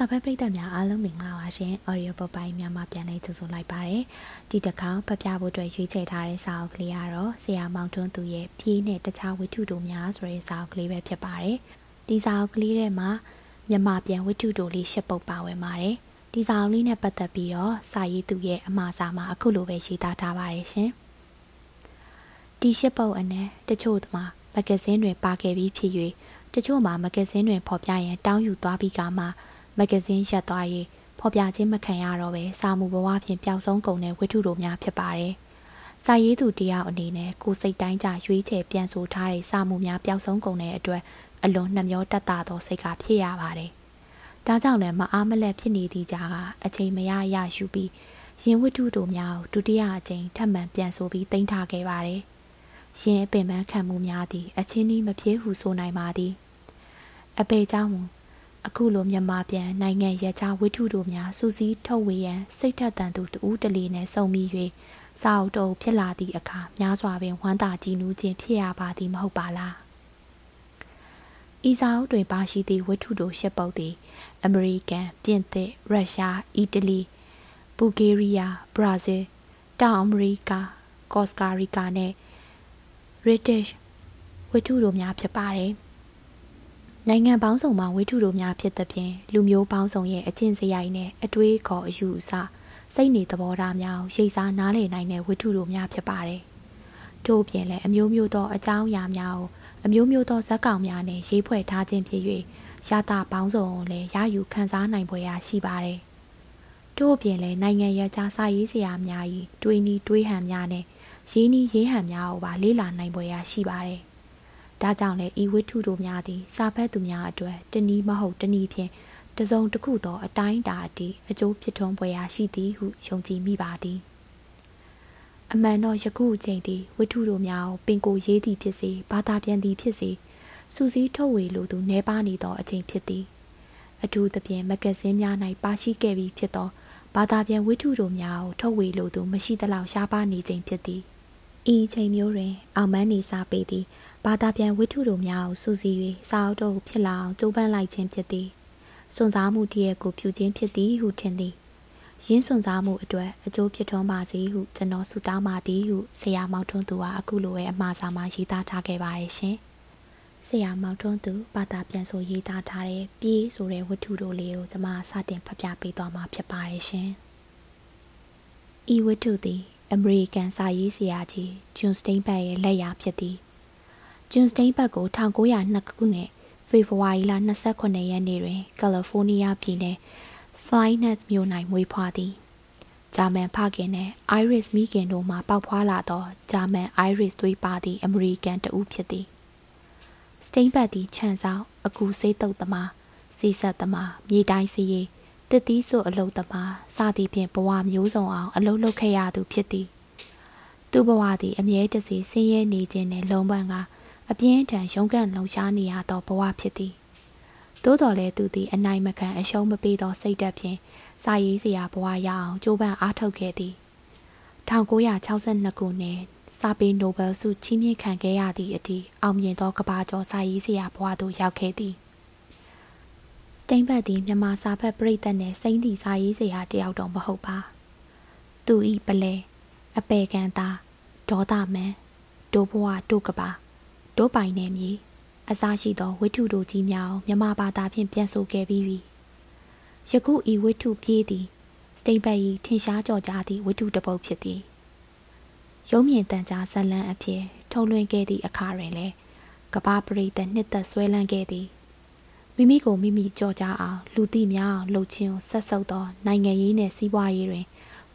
စာဖတ်ပရိသတ်များအားလုံးမင်္ဂလာပါရှင်။ Audio Book ပိုင်းမြန်မာပြန်လည်ကြိုဆိုလိုက်ပါတယ်။ဒီတစ်ခါဖတ်ပြဖို့အတွက်ရွေးချယ်ထားတဲ့စာအုပ်ကလေးကတော့ဆရာမောင်ထွန်းသူရဲ့ဖြည့်နဲ့တခြားဝတ္ထုတို့များဆိုတဲ့စာအုပ်ကလေးပဲဖြစ်ပါတယ်။ဒီစာအုပ်ကလေးထဲမှာမြန်မာပြန်ဝတ္ထုတို့လေးရှစ်ပုဒ်ပါဝင်ပါတယ်။ဒီစာအုပ်လေးနဲ့ပတ်သက်ပြီးတော့စာရေးသူရဲ့အမှားစာမှာအခုလိုပဲရေးသားထားပါတယ်ရှင်။ဒီရှစ်ပုဒ်အနက်တချို့မှာမဂ္ဂဇင်းတွင်ပါခဲ့ပြီးဖြစ်၍တချို့မှာမဂ္ဂဇင်းတွင်ဖော်ပြရန်တောင်းယူသွားပြီးကမှ မဂ္ဂဇင်းရက်သွား၍ဖော်ပြခြင်းမခံရတော့ပဲစာမှုဘဝဖြင့်ပျောက်ဆုံးကုန်တဲ့ဝတ္ထုတို့များဖြစ်ပါတယ်။စာရေးသူတယောက်အနေနဲ့ကိုစိတ်တိုင်းကြရွေးချယ်ပြန်ဆိုထားတဲ့စာမှုများပျောက်ဆုံးကုန်တဲ့အတွက်အလွန်နှမျောတက်တာသောစိတ်ကဖြစ်ရပါတယ်။ဒါကြောင့်လည်းမအားမလက်ဖြစ်နေသည့်ကြားကအချိန်မရရယူပြီးရင်ဝတ္ထုတို့များကိုဒုတိယအကြိမ်ထပ်မံပြန်ဆိုပြီးတင်ထားခဲ့ပါတယ်။ရင်အပင်ပန်းခံမှုများသည်အချင်းဤမဖြစ်ဟုဆိုနိုင်ပါသည်။အပေเจ้าမူ အခုလိုမြန်မာပြန်နိုင်ငံရခြားဝိထုတို့များစူးစီးထုတ်ဝေရန်စိတ်ထက်သန်သူတူးတလီနဲ့စုံမိ၍စာအုပ်တုပ်ဖြစ်လာသည့်အခါများစွာပင်ဝမ်းသာကြည်နူးခြင်းဖြစ်ရပါသည်မဟုတ်ပါလားဤစာအုပ်တွင်ပါရှိသည့်ဝိထုတို့ရှစ်ပုဒ်သည်အမေရိကန်ပြင်သစ်ရုရှားအီတလီဘူဂေးရီးယားဘရာဇီးတောင်အမေရိကကော့စကာရီကာနှင့် British ဝိထုတို့များဖြစ်ပါတယ်။ နိုင်ငံပေါင်းစုံမှာဝိထုတို့များဖြစ်သဖြင့်လူမျိုးပေါင်းစုံရဲ့အကျင့်စရိုက်နဲ့အတွေးခေါ်အယူအဆစိတ်နေသဘောထားများရိပ်စားနားလည်နိုင်တဲ့ဝိထုတို့များဖြစ်ပါတယ်။ထို့ပြင်လည်းအမျိုးမျိုးသောအကြောင်းအရာများကိုအမျိုးမျိုးသောဇက်ကောင်များနဲ့ရေးဖွဲ့ထားခြင်းဖြစ်၍ရတာပေါင်းစုံကိုလည်းရယူခန်းစားနိုင်ပွဲရာရှိပါတယ်။ထို့ပြင်လည်းနိုင်ငံရခြားစာရေးဆရာများ၏တွေးနီးတွေးဟန်များနဲ့ရေးနီးရေးဟန်များကိုပါလေ့လာနိုင်ပွဲရာရှိပါတယ် ဒါကြောင့်လည်းဤဝိထုတို့များသည်စာဖတ်သူများအတွက်တနည်းမဟုတ်တနည်းဖြင့်တစုံတစ်ခုသောအတိုင်းတာအထိအကျိုးဖြစ်ထွန်းပွဲရာရှိသည်ဟုယုံကြည်မိပါသည်အမှန်တော့ယခုအချိန်သည်ဝိထုတို့များကိုပင်ကိုရေးသည်ဖြစ်စေဘာသာပြန်သည်ဖြစ်စေစူးစီးထုတ်ဝေလိုသူနေပါနေသောအချိန်ဖြစ်သည်အထူးသဖြင့်မဂ္ဂဇင်းများ၌ပါရှိခဲ့ပြီးဖြစ်သောဘာသာပြန်ဝိထုတို့များကိုထုတ်ဝေလိုသူမရှိသလောက်ရှားပါနေခြင်းဖြစ်သည်ဤချိန်မျိုးတွင်အောင်မန်းနေစာပေသည် ဘာသာပြန်ဝိထုတို့များကိုစူးစီး၍စာအုပ်တို့ဖြစ်လာအောင်ကြိုးပမ်းလိုက်ခြင်းဖြစ်သည်စွန့်စားမှုတည်းကိုပြုခြင်းဖြစ်သည်ဟုထင်သည်ရင်းစွန့်စားမှုအတွက်အကျိုးဖြစ်ထွန်းပါစေဟုကျွန်တော်ဆုတောင်းပါသည်ဟုဆရာမောင်ထွန်းသူကအခုလိုပဲအမှားစာမှာရေးသားထားခဲ့ပါတယ်ရှင်ဆရာမောင်ထွန်းသူဘာသာပြန်ဆိုရေးသားထားတဲ့ပြေးဆိုတဲ့ဝတ္ထုတို့လေးကိုကျွန်မစတင်ဖတ်ပြပေးသွားမှာဖြစ်ပါတယ်ရှင်ဤဝတ္ထုသည်အမေရိကန်စာရေးဆရာကြီးဂျွန်စတိန်ဘတ်ရဲ့လက်ရာဖြစ်သည် ဂျွန်စတိန်ဘတ်ကို1902ခုနှစ်ဖေဖော်ဝါရီလ29ရက်နေ့တွင်ကယ်လီဖိုးနီးယားပြည်နယ် Flyness မြို့၌မွေးဖွားသည်ဂျာမန်ဖခင်နှင့် Iris မိခင်တို့မှပေါက်ဖွားလာသောဂျာမန် Iris သွေးပါသည့်အမေရိကန်တဦးဖြစ်သည်စတိန်ဘတ်သည်ခြံဆောင်အကူစေးတုပ်သမားစီဆက်သမားမြေတိုင်းစီရီတစ်သီးဆိုအလုတ်သမားစသည်ဖြင့်ဘဝမျိုးစုံအောင်အလုတ်လုတ်ခဲ့ရသူဖြစ်သည်သူ့ဘဝသည်အမြဲတစေဆင်းရဲနေခြင်းနှင့်လုံပန်းက အပြင်းထန်ရုန်းကန်လုံရှားနေရသောဘဝဖြစ်သည်သို့တော်လည်းသူသည်အနိုင်မခံအရှုံးမပေးသောစိတ်ဓာတ်ဖြင့်စာရေးစရာဘဝရအောင်ကြိုးပမ်းအားထုတ်ခဲ့သည်1962ခုနှစ်စာပေနိုဘယ်ဆုချီးမြှင့်ခံခဲ့ရသည့်အထိအောင်မြင်သောကဘာကျော်စာရေးစရာဘဝသို့ရောက်ခဲ့သည်စတိန်ဘတ်သည်မြန်မာစာဖတ်ပရိသတ်နှင့်စိမ့်သည့်စာရေးစရာတယောက်တော့မဟုတ်ပါသူဤပလဲအပေကန်သားဒေါသမန်ဒိုးဘွားဒိုးကပါ ဒိုးပိုင်နယ်မြေအစားရှိသောဝိထုတို့ကြီးများမြမဘာသာဖြင့်ပြန်ဆိုခဲ့ပြီးပြီယခုဤဝိထုပြေးသည်စတိတ်ဘတ်၏ထင်ရှားကြော်ကြားသည့်ဝိထုတစ်ပုဒ်ဖြစ်သည်ရုံးမြင့်တန်ကြားဇလန်းအဖြစ်ထုံလွှင့်ခဲ့သည့်အခါတွင်လည်းကဘာပရိသတ်နှစ်သက်ဆွဲလန်းခဲ့သည်မိမိကိုမိမိကြော်ကြားအောင်လူသိများအောင်လှုပ်ခြင်းကိုဆက်ဆုပ်သောနိုင်ငံရေးနှင့်စီးပွားရေးတွင်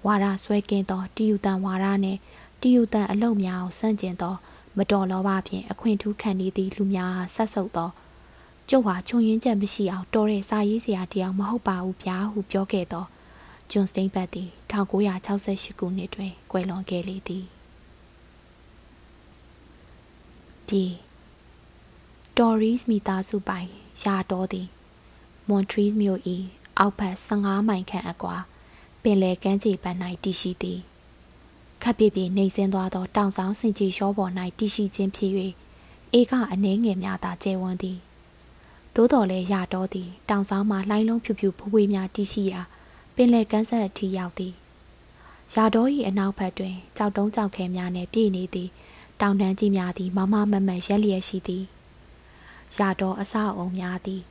ဝါဒဆွဲကင်းသောတည်ယူတန်ဝါဒနှင့်တည်ယူတန်အလုပ်များကိုစန့်ကျင်သော မတော်လောဘဖြင့်အခွင့်ထူးခံနေသည့်လူများဆက်ဆုပ်သောကျုပ်ဟာခြုံရင်းချက်မရှိအောင်တော်တဲ့စာရေးစရာတရားမဟုတ်ပါဘူးဗျာဟုပြောခဲ့သောဂျွန်စတိန်ဘတ်သည်1968ခုနှစ်တွင်ကွယ်လွန်ခဲ့လေသည်ပြည်တော်ရီစ်မိသားစုပိုင်ရာတော်သည်မွန်ထရီစ်မြို့၏အောက်ဘက်15မိုင်ခန့်အကွာပင်လယ်ကမ်းခြေဘက်၌တည်ရှိသည် ခပ်ပြပြနှိမ့်ဆင်းသွားသောတောင်ဆောင်စင်ကြီးရှောပေါ်၌တည်ရှိခြင်းဖြစ်၍အေကအနှဲငယ်များသာကျဲဝန်းသည်သို့တော်လည်းရတော့သည်တောင်ဆောင်မှလှိုင်းလုံးဖြူဖြူဖွေးဖွေးများတည်ရှိရာပင်လယ်ကမ်းဆက်အထိရောက်သည်ရာတော်၏အနောက်ဘက်တွင်ကြောက်တုံးကြောက်ခဲများနှင့်ပြည့်နေသည်တောင်တန်းကြီးများသည်မမမမတ်ရက်လျက်ရှိသည်ရာတော်အဆအုံများသည်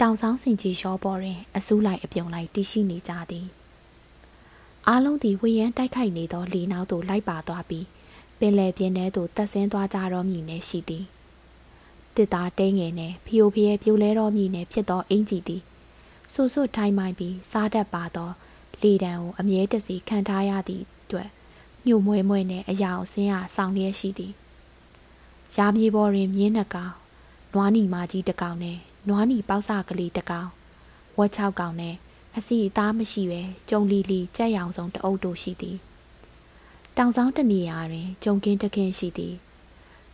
တောင်ဆောင်စင်ကြီးရောပေါ်တွင်အစူးလိုက်အပြုံလိုက်တည်ရှိနေကြသည် အားလုံးသည်ဝေယမ်းတိုက်ခိုက်နေသောလေနောက်သို့လိုက်ပါသွားပြီးပင်လယ်ပြင်ထဲသို့တက်ဆင်းသွားကြတော်မူနေရှိသည်တစ်သားတဲငယ်နှင့်ဖီယိုဖျဲပြိုလဲတော်မူနေဖြစ်သောအင်ကြီးသည်ဆူဆွတ်ထိုင်းမိုင်းပြီးစားတတ်ပါသောလေတံကိုအမြဲတစေခံထားရသည့်အတွက်ညှို့မွဲမွဲနှင့်အရာအစင်းအားဆောင်လျက်ရှိသည်ရာမြေပေါ်တွင်မြင်းနှကောင်နွားနီမာကြီးတစ်ကောင်နဲ့နွားနီပေါက်စကလေးတစ်ကောင်ဝက်၆ကောင်နဲ့ အစီအသားမရှိပဲကြုံလီလီကြက်ရောင်စုံတအုပ်တို့ရှိသည်တောင်ဆောင်တနေရာတွင်ကြုံကင်းတခင်းရှိသည်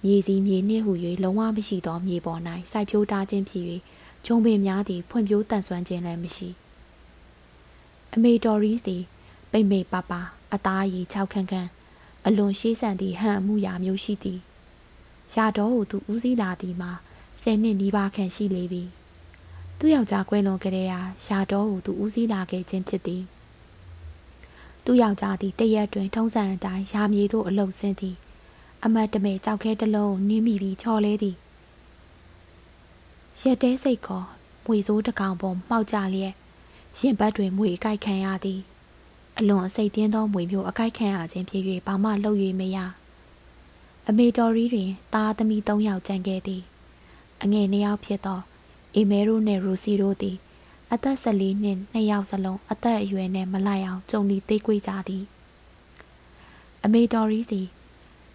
မြေစီမြေနှင့်ဟု၍လုံးဝမရှိသောမြေပေါ်၌စိုက်ပျိုးထားခြင်းဖြစ်၍ဂျုံပင်များသည်ဖွံ့ဖြိုးတန်ဆွမ်းခြင်းလည်းမရှိအမေတော်ရီသည်ပိမ့်မိတ်ပပအသားရည်၆ခန့်ခန့်အလွန်ရှေးဆန်သည့်ဟန်အမှုရာမျိုးရှိသည်ရာတော်ဟုသူဦးစီးလာသည်မှာဆယ်နှစ်နီးပါးခန့်ရှိလေပြီ သူ့ယောက်ျားကွဲလွန်ကြတဲ့ရာရာတော်ဟုသူဦးစီးလာခဲ့ခြင်းဖြစ်သည်သူ့ယောက်ျားသည်တရက်တွင် ထုံးစံအတိုင်းရာမြေသို့အလုဆင်းသည် အမတ်တမဲကြောက်ခဲတစ်လုံးနင်းမိပြီးချော်လဲသည်ရက်တဲစိတ်ခေါ်မွေစိုးတကောင်ပေါ်မှောက်ကြလျက်ရင်ဘတ်တွင်မွေအကိုက်ခံရသည်အလွန်အစိတ်ပြင်းသောမွေမျိုးအကိုက်ခံရခြင်းဖြစ်၍ဘာမှလှုပ်၍မရအမေတော်ရီတွင်သားသမီး၃ယောက်ကျန်ခဲ့သည် အငယ်နှစ်ယောက်ဖြစ်သော အေမဲရိုနှင့်ရူစီတို့သည် အသက်14နှစ်နှစ်ယောက်စလုံးအသက်အရွယ်နှင့်မလိုက်အောင်ကြုံလီသေးကွေးကြသည်အမေတော်ရီစီ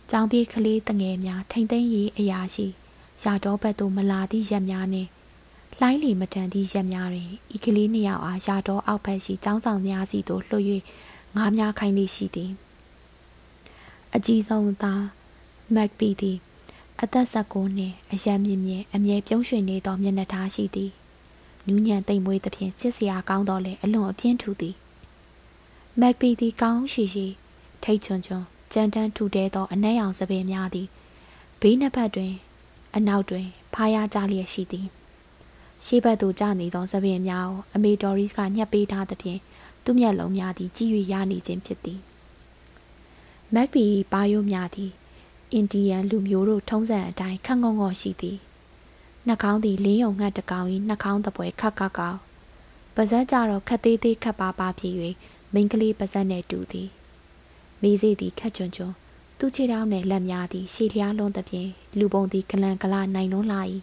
ကြောင်ပြေးကလေးတငယ်များထိမ့်သိမ်းရေးအရာရှိရာတော်ဘက်သို့မလာသည့်ရက်များနှင့်လှိုင်းလီမတန်သည့်ရက်များတွင်ဤကလေးနှစ်ယောက်အားရာတော်အောက်ဘက်ရှိចောင်းဆောင်များစီသို့လွှတ်၍ငားများခိုင်းသည်ရှိသည်အကြီးဆုံးသားမက်ပီသည် အသက်16နှစ်အရန်မြင့်မြင့်အမြဲပြုံးရွှင်နေသောမျက်နှာထားရှိသည်နူးညံ့သိမ်မွေးသဖြင့်ချစ်စရာကောင်းတော်လဲအလွန်အပြင်းထူသည်မက်ပီသည်ကောင်းရှိရှိထိတ်ချွန်ချွန်ကြမ်းတမ်းထူတဲသောအနက်ရောင်စပယ်များသည်ဘေးနှစ်ဖက်တွင် အနောက်တွင် ဖားရကြလျက်ရှိသည်ရှေ့ဘက်သို့ကျနေသောစပင်များကိုအမေဒေါ်ရီစ်ကညှက်ပေးထားသဖြင့်သူ့မျက်လုံးများသည်ကြည်၍ရနေခြင်းဖြစ်သည်မက်ပီပါယိုများသည် အိန္ဒိယလူမျိုးတို့ထုံးစံအတိုင်းခန့်ငေါငေါရှိသည်နှာခေါင်းသည်လင်းယုံငှက်တကောင်၏နှာခေါင်းသပွဲခက်ခက်ကောက်ပါဇက်ကြတော့ခက်သေးသေးခက်ပါပါဖြစ်၍မိန်းကလေးပါဇက်နှင့်တူသည်မိစေးသည်ခက်ချွန်ချွန်သူ့ခြေထောက်နှင့်လက်များသည်ရှည်လျားလွန်းသဖြင့်လူပုံသည်ကလန်ကလာနိုင်လွန်းလာ၏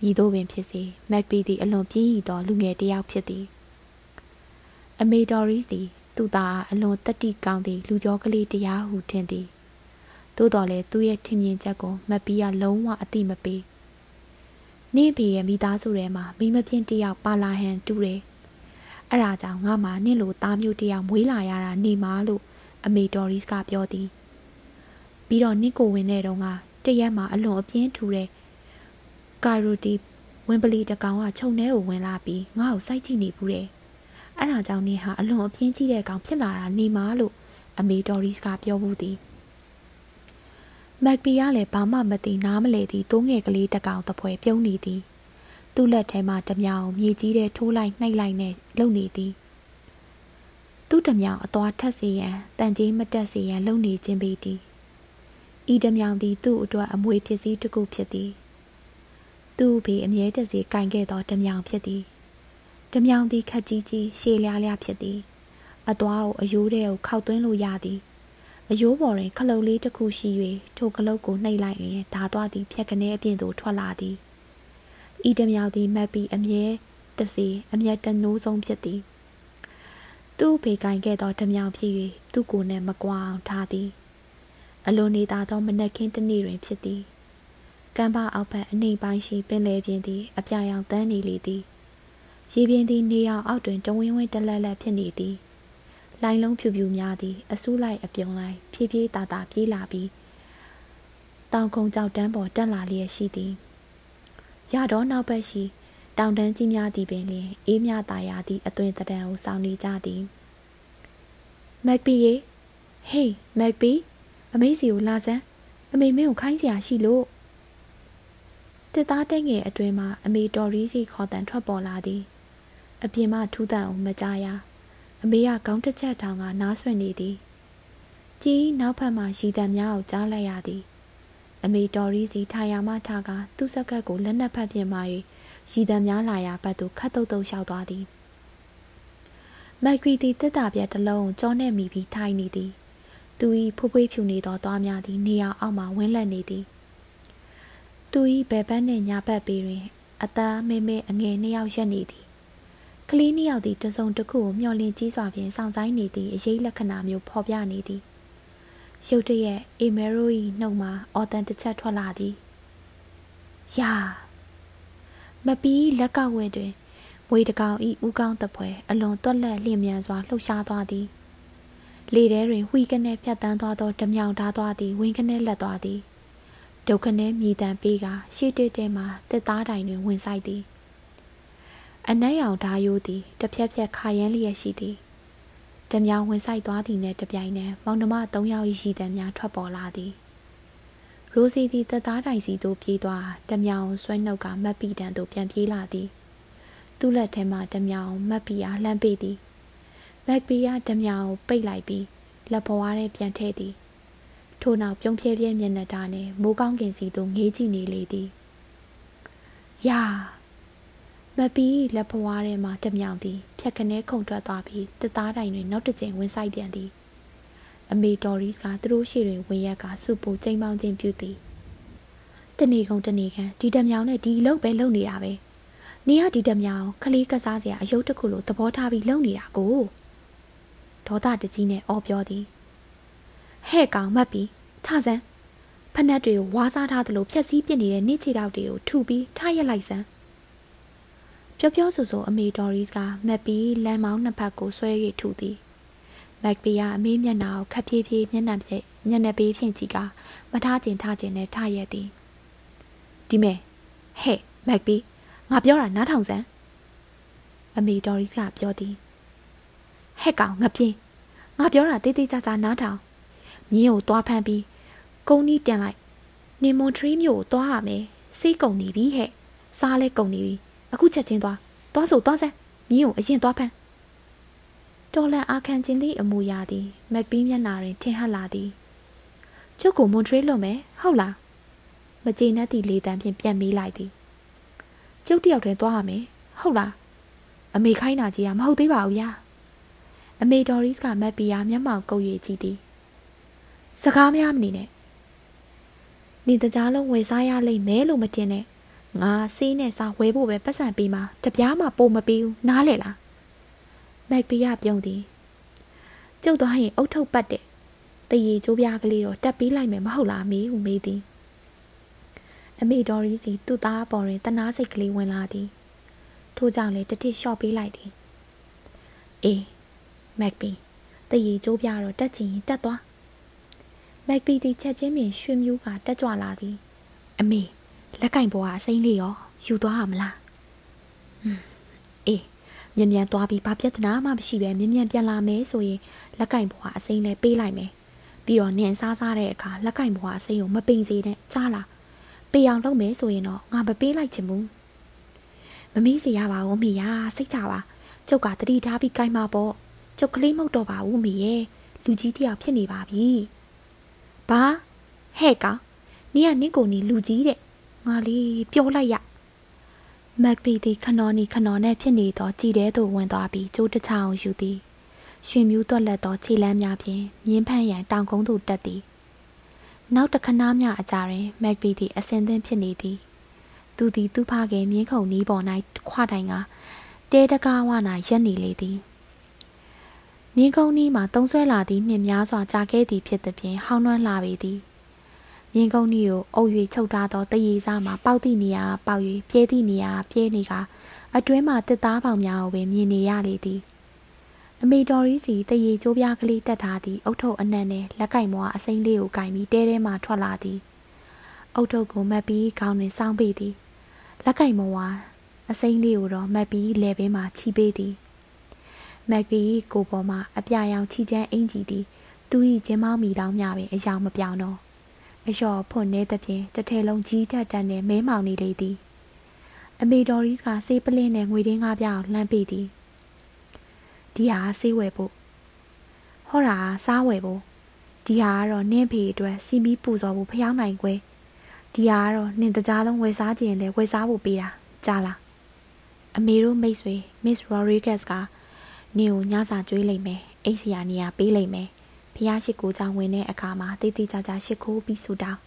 မည်သို့ပင်ဖြစ်စေမက်ပီသည်အလွန်ပြင်းရည်သောလူငယ်တစ်ယောက်ဖြစ်သည်အမေတော်ရီသည်သူ့သားအလွန်တတိကောင်းသည့်လူကျော်ကလေးတရားဟုထင်သည် သို့တော်လည်းသူ့ရဲ့ထင်မြင်ချက်ကိုမက်ပီကလုံးဝအတိမပေးနေဖေရဲ့မိသားစုထဲမှာမိမပြင်းတယောက်ပါလာဟန်တူတယ်အဲ့ဒါကြောင့်ငါမှနင့်လိုသားမျိုးတယောက်မွေးလာရတာနေမှာလို့အမေတော်ရီစ်ကပြောသည်ပြီးတော့နင့်ကိုဝင်တဲ့တုန်းကတရက်မှာအလွန်အပြင်းထူတဲ့ကာရိုတီဝင်းပလီတကောင်ကခြုံထဲကိုဝင်လာပြီးငါ့ကိုစိုက်ကြည့်နေဘူးတဲ့အဲ့ဒါကြောင့်နင်ဟာအလွန်အပြင်းကြီးတဲ့ကောင်ဖြစ်လာတာနေမှာလို့အမေတော်ရီစ်ကပြောဘူးသည် မက်ပီကလည်းဘာမှမသိနားမလဲသည့်တိုးငယ်ကလေးတကောင်တပွဲပြုံးနေသည်သူ့လက်ထဲမှတမြောင်မြေကြီးတဲ့ထိုးလိုက်နှိုက်လိုက်နဲ့လုံနေသည်သူ့တမြောင်အသွားထက်စေရန်တန်ကြီးမတက်စေရန်လုံနေခြင်းပေသည်ဤတမြောင်သည်သူ့အတွက်အမွေဖြစ်စည်းတစ်ခုဖြစ်သည်သူ့ဖေအမြဲတစေကင်ခဲ့သောတမြောင်ဖြစ်သည်တမြောင်သည်ခက်ကြီးကြီးရှည်လျားလျားဖြစ်သည်အသွားကိုအယိုးထဲကိုခောက်သွင်းလို့ရသည် အယိုးပေါ်တွင်ခလုတ်လေးတစ်ခုရှိ၍ထိုခလုတ်ကိုနှိပ်လိုက်ရင်ဓာသွားသည်ဖြက်ကနေအပြင်သို့ထွက်လာသည်ဤတမြောင်သည်မက်ပြီးအမြဲတစေအမျက်တနိုးဆုံးဖြစ်သည်သူ့ဖေကင်ခဲ့သောတမြောင်ဖြစ်၍သူ့ကိုယ်နှင့်မကွာအောင်ထားသည် အလိုနေသာသောမနက်ခင်းတစ်နေ့တွင်ဖြစ်သည်ကမ်းပါအောက်ဘက်အနှိမ်ပိုင်းရှိပင်လယ်ပြင်သည် အပြာရောင်တန်းနေလေသည်ရေပြင်သည်နေအောင်အောက်တွင်တဝင်းဝင်းတလက်လက်ဖြစ်နေသည် လိုင်းလုံးဖြူဖြူများသည်အဆူးလိုက်အပြုံလိုက်ဖြည်းဖြည်းတာတာပြေးလာပြီးတောင်ခုံကြောက်တန်းပေါ်တက်လာလျက်ရှိသည်ရတော့နောက်ဘက်ရှိ တောင်တန်းကြီးများသည်ပင်လျင်အေးမြတာယာသည့်အသွင်တံကိုစောင်းနေကြသည်မက်ပီရေဟေးမက်ပီအမေစီကိုလာစမ်းအမေမင်းကိုခိုင်းစရာရှိလို့တစ်သားတိတ်ငယ်အတွင်းမှာအမေတော်ရီစီခေါ်တန်ထွက်ပေါ်လာသည် အပြင်မှထူးတန်အောင်မကြားရ အမေကခေါင်းတစ်ချက်ထောင်ကနားဆွင့်နေသည်ကြီးနောက်ဖက်မှရီတံများကိုကြားလိုက်ရသည်အမေတော်ရီစီထိုင်ရမှထားကသူ့စက်ကပ်ကိုလက်နက်ဖက်ပြင်မှ၍ရီတံများလာရာဘက်သို့ခတ်တုတ်တုတ်လျှောက်သွားသည်မက်ဂရီတီတစ်တာပြက်တစ်လုံးကြောနဲ့မိပြီးထိုင်နေသည်သူ၏ဖွဖွေးဖြူနေသောသွားများသည်နေရာအောက်မှဝင်းလက်နေသည်သူ၏ဘယ်ဘက်နှင့်ညာဘက်ပေတွင်အသားမဲမဲအငယ်နှစ်ယောက်ရက်နေသည် ကလေးနှစ်ယောက်သည်တစုံတစ်ခုကိုမျှော်လင့်ကြီးစွာဖြင့်စောင့်ဆိုင်နေသည့်အရေးလက္ခဏာမျိုးဖော်ပြနေသည်ရုတ်တရက်အေမဲရို၏နှုတ်မှအော်တန်တစ်ချက်ထွက်လာသည်ယာမပီးလက်ကဝဲတွင်မွေတကောင်ဤဥကောင်းတပွဲအလွန်တွက်လက်လျင်မြန်စွာလှုပ်ရှားသွားသည်လေထဲတွင်ဝှီကနေဖြတ်တန်းသွားသောဓမြောင်ဓားသွားသည်ဝင်းကနေလက်သွားသည်ဒုက္ခနဲ့မြည်တမ်းပေးကရှေ့တဲတဲမှတက်သားတိုင်တွင်ဝင်ဆိုင်သည် အနက်ရောင်ဓာယိုးသည်တစ်ဖြက်ဖြက်ခါရမ်းလျက်ရှိသည်ဓမြောင်ဝင်ဆိုင်သွားသည်နှင့်တပြိုင်နက်မောင်နှမ၃ယောက်၏ရည်တံများထွက်ပေါ်လာသည်ရိုစီသည်တက်သားတိုင်စီသို့ပြေးသွားဓမြောင်ဆွဲနှုတ်ကမက်ပီတန်သို့ပြန်ပြေးလာသည်သူ့လက်ထဲမှဓမြောင်မက်ပီအားလှမ်းပေးသည်မက်ပီကဓမြောင်ပိတ်လိုက်ပြီးလက်ဘွားထဲပြန်ထည့်သည်ထို့နောက်ပြုံးပြဲပြဲမျက်နှာတာနဲ့မိုးကောင်းကင်စီသို့ငေးကြည့်နေလေသည်ယာ မပီးလက်ဘွားထဲမှတမြောင်သည်ဖြက်ခနဲခုန်ထွက်သွားပြီးတစ်သားတိုင်တွင်နောက်တစ်ကြိမ်ဝင်ဆိုင်ပြန်သည်အမေတော်ရီစ်ကသူတို့ရှေ့တွင်ဝင်ရက်ကစူပူချိန်ပေါင်းခြင်းပြုသည်တနေကုန်တနေခန့်ဒီတမြောင်နဲ့ဒီလောက်ပဲလုံနေတာပဲနေရဒီတမြောင်ခလေးကစားစရာအယုတ်တစ်ခုလိုသဘောထားပြီးလုံနေတာကိုဒေါသတကြီးနဲ့အော်ပြောသည်ဟဲ့ကောင်မှတ်ပြီးထဆန်းဖက်နှက်တွေကိုဝါးစားထားသလိုဖြက်စီးပစ်နေတဲ့နေ့ချီတောက်တွေကိုထူပြီးထားရက်လိုက်စမ်း ပြောပြောဆိုဆိုအမေဒေါ်ရီစ်ကမက်ပီလမ်းမောင်းနှစ်ဖက်ကိုဆွဲ၍ထူသည်မက်ပီကအမေမျက်နှာကိုခပ်ဖြည်းဖြည်းမျက်နှာဖြင့်မျက်နှာပေးဖြင့်ကြည့်ကမထားကျင်ထားကျင်နဲ့ထားရက်သည်ဒီမဲဟဲ့မက်ပီငါပြောတာနားထောင်စမ်းအမေဒေါ်ရီစ်ကပြောသည်ဟဲ့ကောင်ငါပြင်းငါပြောတာတေးသေးချာချာနားထောင်မြင်းကိုသွားဖမ်းပြီးကုန်းနီးတင်လိုက်နေမွန်ထရီမျိုးကိုသွားရမယ်စိတ်ကုန်နေပြီဟဲ့စားလဲကုန်နေပြီ အခုချက်ချင်းသွားသွားဆိုသွားစမ်းမြင်းကိုအရင်သွားဖမ်းတော်လန်အာခံခြင်းသည့်အမူအရာသည်မက်ပီးမျက်နာတွင်ထင်ဟပ်လာသည်ကျုပ်ကိုမွန်ထရီလွတ်မယ်ဟုတ်လားမကြေနပ်သည့်လေတံဖြင့်ပြန်မေးလိုက်သည်ကျုပ်တယောက်တည်းသွားရမယ်ဟုတ်လားအမေခိုင်းတာကြီးကမဟုတ်သေးပါဘူးဗျာအမေဒေါ်ရီစ်ကမက်ပီယာမျက်မှောင်ကုပ်၍ကြည့်သည်စကားများမနေနဲ့နေတကြားလုံးဝယ်စားရလိမ့်မယ်လို့မတင်နဲ့ ငါစေးနဲ့စားဝဲဖို့ပဲပတ်စံပေးမှာတပြားမှပို့မပေးဘူးနားလေလားမက်ပီယာပြုံးသည်ကျုပ်သွားရင်အုတ်ထုတ်ပတ်တဲ့တရေကျိုးပြားကလေးတော့တက်ပေးလိုက်မယ်မဟုတ်လားမေးဟုမေးသည်အမေဒေါ်ရီစီသူ့သားပေါ်တွင်တနာစိတ်ကလေးဝင်လာသည်ထို့ကြောင့်လည်းတတိလျှော့ပေးလိုက်သည်အေးမက်ပီတရေကျိုးပြားတော့တက်ချင်ရင်တက်သွားမက်ပီတီချက်ချင်းပင်ရွှေမျိုးကတက်ကြွလာသည်အမေ လက်ကင်ပေါ်ကအစိမ့်လေးရောယူသွားရမလားအေးမြန်မြန်သွားပြီးဘာပြဿနာမှမရှိပဲမြန်မြန်ပြန်လာမယ်ဆိုရင်လက်ကင်ပေါ်ကအစိမ့်လေးပေးလိုက်မယ်ပြီးတော့နင်စားစားတဲ့အခါလက်ကင်ပေါ်ကအစိမ့်ကိုမပင်စေနဲ့ကြားလားပေးအောင်လုပ်မယ်ဆိုရင်တော့ငါမပေးလိုက်ချင်ဘူးမမီးစေရပါဘူးမေရစိတ်ကြပါကျုပ်ကတတိထားပြီးကြိုင်ပါပေါ့ကျုပ်ကလေးမဟုတ်တော့ပါဘူးမေရဲ့လူကြီးတယောက်ဖြစ်နေပါပြီဘာဟဲ့ကောင်နီးကနင့်ကိုနီလူကြီးတဲ့ ငါလေးပြောလိုက်ရမက်ပီတီခနော်နီခနော်နဲ့ဖြစ်နေသောကြည်တဲသို့ဝင်သွားပြီးကျိုးတစ်ချောင်းယူသည်ရွှေမျိုးသွက်လက်သောခြေလမ်းများဖြင့်မြင်းဖန်းရန်တောင်ကုန်းသို့တက်သည်နောက်တခဏမျှအကြာတွင်မက်ပီတီအစင်သင်းဖြစ်နေသည်သူသည်သူ့ဖခင်မြင်းခုန်နီးပေါ်၌ခွာတိုင်ကတဲတကားဝ၌ရက်နေလေသည်မြင်းကုန်းနီးမှာတုံးဆွဲလာသည့်နှင့်များစွာကြာခဲ့သည်ဖြစ်သည်ဖြင့်ဟောင်းနှွမ်းလာပေသည် မြင်းကုန်းနီးကိုအုပ်၍ချုပ်ထားသောတရေစားမှာပေါက်သည့်နေရာပေါက်၍ပြဲသည့်နေရာပြဲနေကအတွင်းမှတစ်သားပေါင်များကိုပင်မြင်နေရလေသည်အမေတော်ရီစီတရေကျိုးပြားကလေးတက်ထားသည့်အုတ်ထုပ်အနံ့နဲ့လက်ကင်မွားအစိမ့်လေးကိုကင်ပြီးတဲထဲမှထွက်လာသည်အုတ်ထုပ်ကိုမတ်ပြီးခေါင်းတွင်စောင်းပေးသည်လက်ကင်မွားအစိမ့်လေးကိုတော့မတ်ပြီးလဲဘေးမှချီပေးသည်မက်ဂရီကိုပေါ်မှအပြာရောင်ချီချမ်းအင်ကြီးသည်သူ၏ကျင်းမောင်းမိတောင်းများပင်အယောင်မပြောင်းတော့ အလျော်ဖွင့်နေသဖြင့်တစ်ထည်လုံးကြီးတက်တက်နဲ့မဲမောင်နေလေသည်အမေတော်ရီကစေးပလင်းနဲ့ငွေတင်းကားပြအောင်လှမ်းပေးသည်ဒီဟာစေးဝယ်ဖို့ဟောတာစားဝယ်ဖို့ဒီဟာကတော့နင့်ဖေအတွက်စီမီပူဇော်ဖို့ဖျောင်းနိုင်ကွယ်ဒီဟာကတော့နင်တကြားလုံးဝယ်စားခြင်းနဲ့ဝယ်စားဖို့ပေးတာကြားလားအမေတို့မိတ်ဆွေ Miss Rodriguez ကနင်ကိုညစာကျွေးလိုက်မယ်အိတ်စရာနေရာပေးလိုက်မယ် ဖះရှိကိုကြောင့်ဝင်တဲ့အခါမှာတိတ်တိကျကျရှ िख ိုးပြီးဆူတောင်း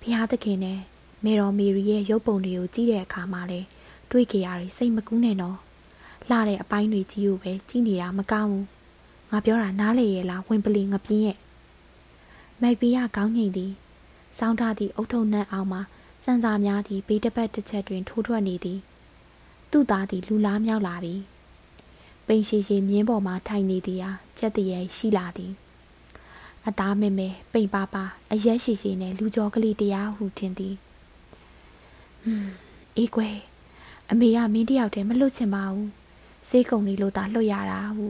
ဖះသခင်နဲ့မေတော်မေရီရဲ့ရုပ်ပုံတွေကိုကြည့်တဲ့အခါမှာလေတွေးကြရတယ်စိတ်မကူးနဲ့နော်လှတဲ့အပိုင်းတွေကြီးကိုပဲကြည့်နေတာမကောင်းဘူးငါပြောတာနားလေရဲ့လားဝင်ပလီငပြင်းရဲ့မိုက်ပီးကကောင်းငိမ့်သည်စောင်းထားသည့်အုတ်ထုံနှံအောင်မှာစံစာများသည့်ဘေးတစ်ပတ်တစ်ချက်တွင်ထိုးထွက်နေသည်သူ့သားသည်လူလားမြောက်လာပြီပိန်ရှိရှိမြင်းပေါ်မှထိုင်နေသည်ဟာကြက်တရေရှိလာသည် အသားမဲမဲပိန်ပါပါအရက်ရှိရှိနဲ့လူကြောကလေးတရားဟုထင်သည်ဟွန်းအေးကွယ်အမေကမင်းတယောက်တည်းမလွတ်ချင်ပါဘူးစေးကုံလေးလို့သာလွတ်ရတာဟု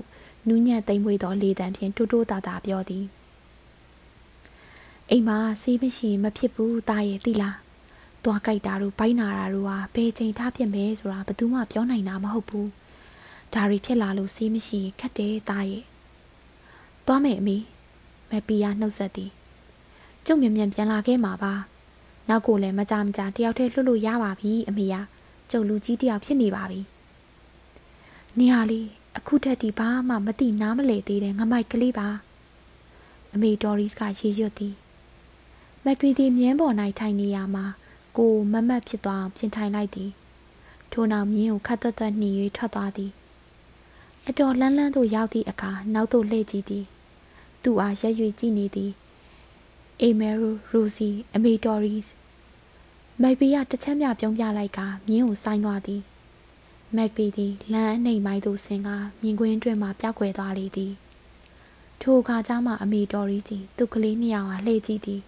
နူးညံ့သိမ့်မွေသောလေတံဖြင့်တိုးတိုးတာတာပြောသည်အိမ်မှာဆေးမရှိမဖြစ်ဘူးတာရဲ့သိလားသွားကြိုက်တာတို့ဘိုင်းနာတာတို့ဟာဘယ်ချိန်ထားဖြစ်မဲဆိုတာဘယ်သူမှပြောနိုင်တာမဟုတ်ဘူးဒါတွေဖြစ်လာလို့ဆေးမရှိခက်တယ်တာရဲ့သွားမယ်အမေ မပီယာနှုတ်ဆက်သည်ကျုံမြင်မြန်ပြန်လာခဲ့မှာပါနောက်ကိုလည်းမကြမကြတယောက်တည်းလွတ်လို့ရပါပြီအမေကကျုံလူကြီးတယောက်ဖြစ်နေပါပြီနေဟာလေးအခုထက်ဒီဘာမှမသိနားမလဲသေးတဲ့ငမိုက်ကလေးပါအမေဒေါ်ရီစ်ကရေရွတ်သည်မက်ဂရီဒီမြင်းပေါ်၌ထိုင်နေရမှာကိုမမတ်ဖြစ်သွားအောင်ပြင်ထိုင်လိုက်သည်ထို့နောက်မြင်းကိုခတ်သွက်သွက်နှီး၍ထွက်သွားသည်အတော်လန်းလန်းသို့ရောက်သည့်အခါနောက်သို့လှည့်ကြည့်သည် သူ့အားရက်၍ကြည့်နေသည်အေမဲရိုရိုစီအမေတော်ရီစ်မိုက်ပီကတစ်ချက်မြပြုံးပြလိုက်ကမြင်းကိုဆိုင်းသွားသည်မက်ပီသည်လမ်းအနှိမ်မိုက်သို့ဆင်းကမြင်ကွင်းတွင်မှပျောက်ကွယ်သွားလေသည်ထိုအခါကျမှအမေတော်ရီသည်သူ့ကလေးနှစ်ယောက်ဟာလှည့်ကြည့်သည်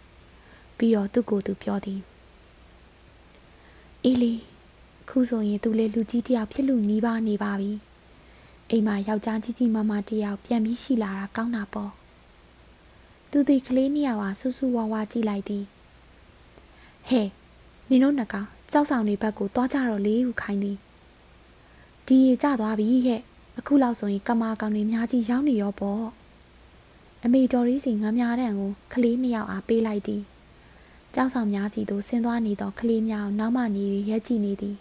ပြီးတော့သူ့ကိုယ်သူပြောသည်အေးလီခုဆိုရင်သူလေလူကြီးတယောက်ဖြစ်လို့နီးပါနေပါပြီအိမ်မှာယောက်ျားကြီးကြီးမမတယောက်ပြန်ပြီးရှိလာတာကောင်းတာပေါ့ သူဒီကလေးနှစ်ယောက်ဟာဆူဆူဝါဝါကြည့်လိုက်သည်ဟဲ့နင်တို့နှစ်ကောင်ကြောက်ဆောင်တွေဘက်ကိုသွားကြတော့လေဟုခိုင်းသည်ဒီရေကျသွားပြီဟဲ့အခုလောက်ဆိုရင်ကမာကောင်တွေများကြီးရောက်နေရောပေါ့အမေတော်ရီးစီငါးများတန်ကိုကလေးနှစ်ယောက်အားပေးလိုက်သည်ကြောက်ဆောင်များစီသို့ဆင်းသွားနေသောကလေးများနောက်မှနေ၍ရက်ကြည့်နေသည်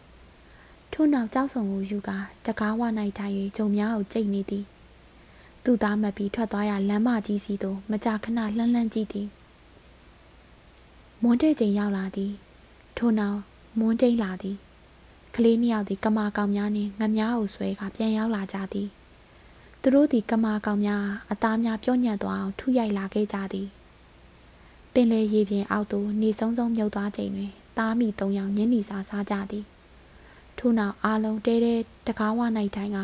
ထို့နောက်ကြောက်ဆောင်ကိုယူကာတကားဝ၌ထိုင်၍ဂျုံများကိုကြိတ်နေသည် သူ့သားမက်ပြီးထွက်သွားရလမ်းမကြီးစီသို့မကြာခဏလှမ်းလှမ်းကြည့်သည်မွန်းတဲ့ချိန်ရောက်လာသည်ထို့နောက်မွန်းတိန်လာသည်ကလေးနှစ်ယောက်သည်ကမာကောင်များနှင့်ငများကိုဆွဲကပြန်ရောက်လာကြသည်သူတို့သည်ကမာကောင်များအသားများပြောညံ့သွားအောင်ထုရိုက်လာခဲ့ကြသည်ပင်လေရေပြင်အောက်သို့နေဆုံးဆုံးမြုပ်သွားချိန်တွင်သားမိသုံးယောက်ညနေစာစားကြသည်ထို့နောက်အားလုံးတဲတဲတကားဝနိုင်တိုင်းက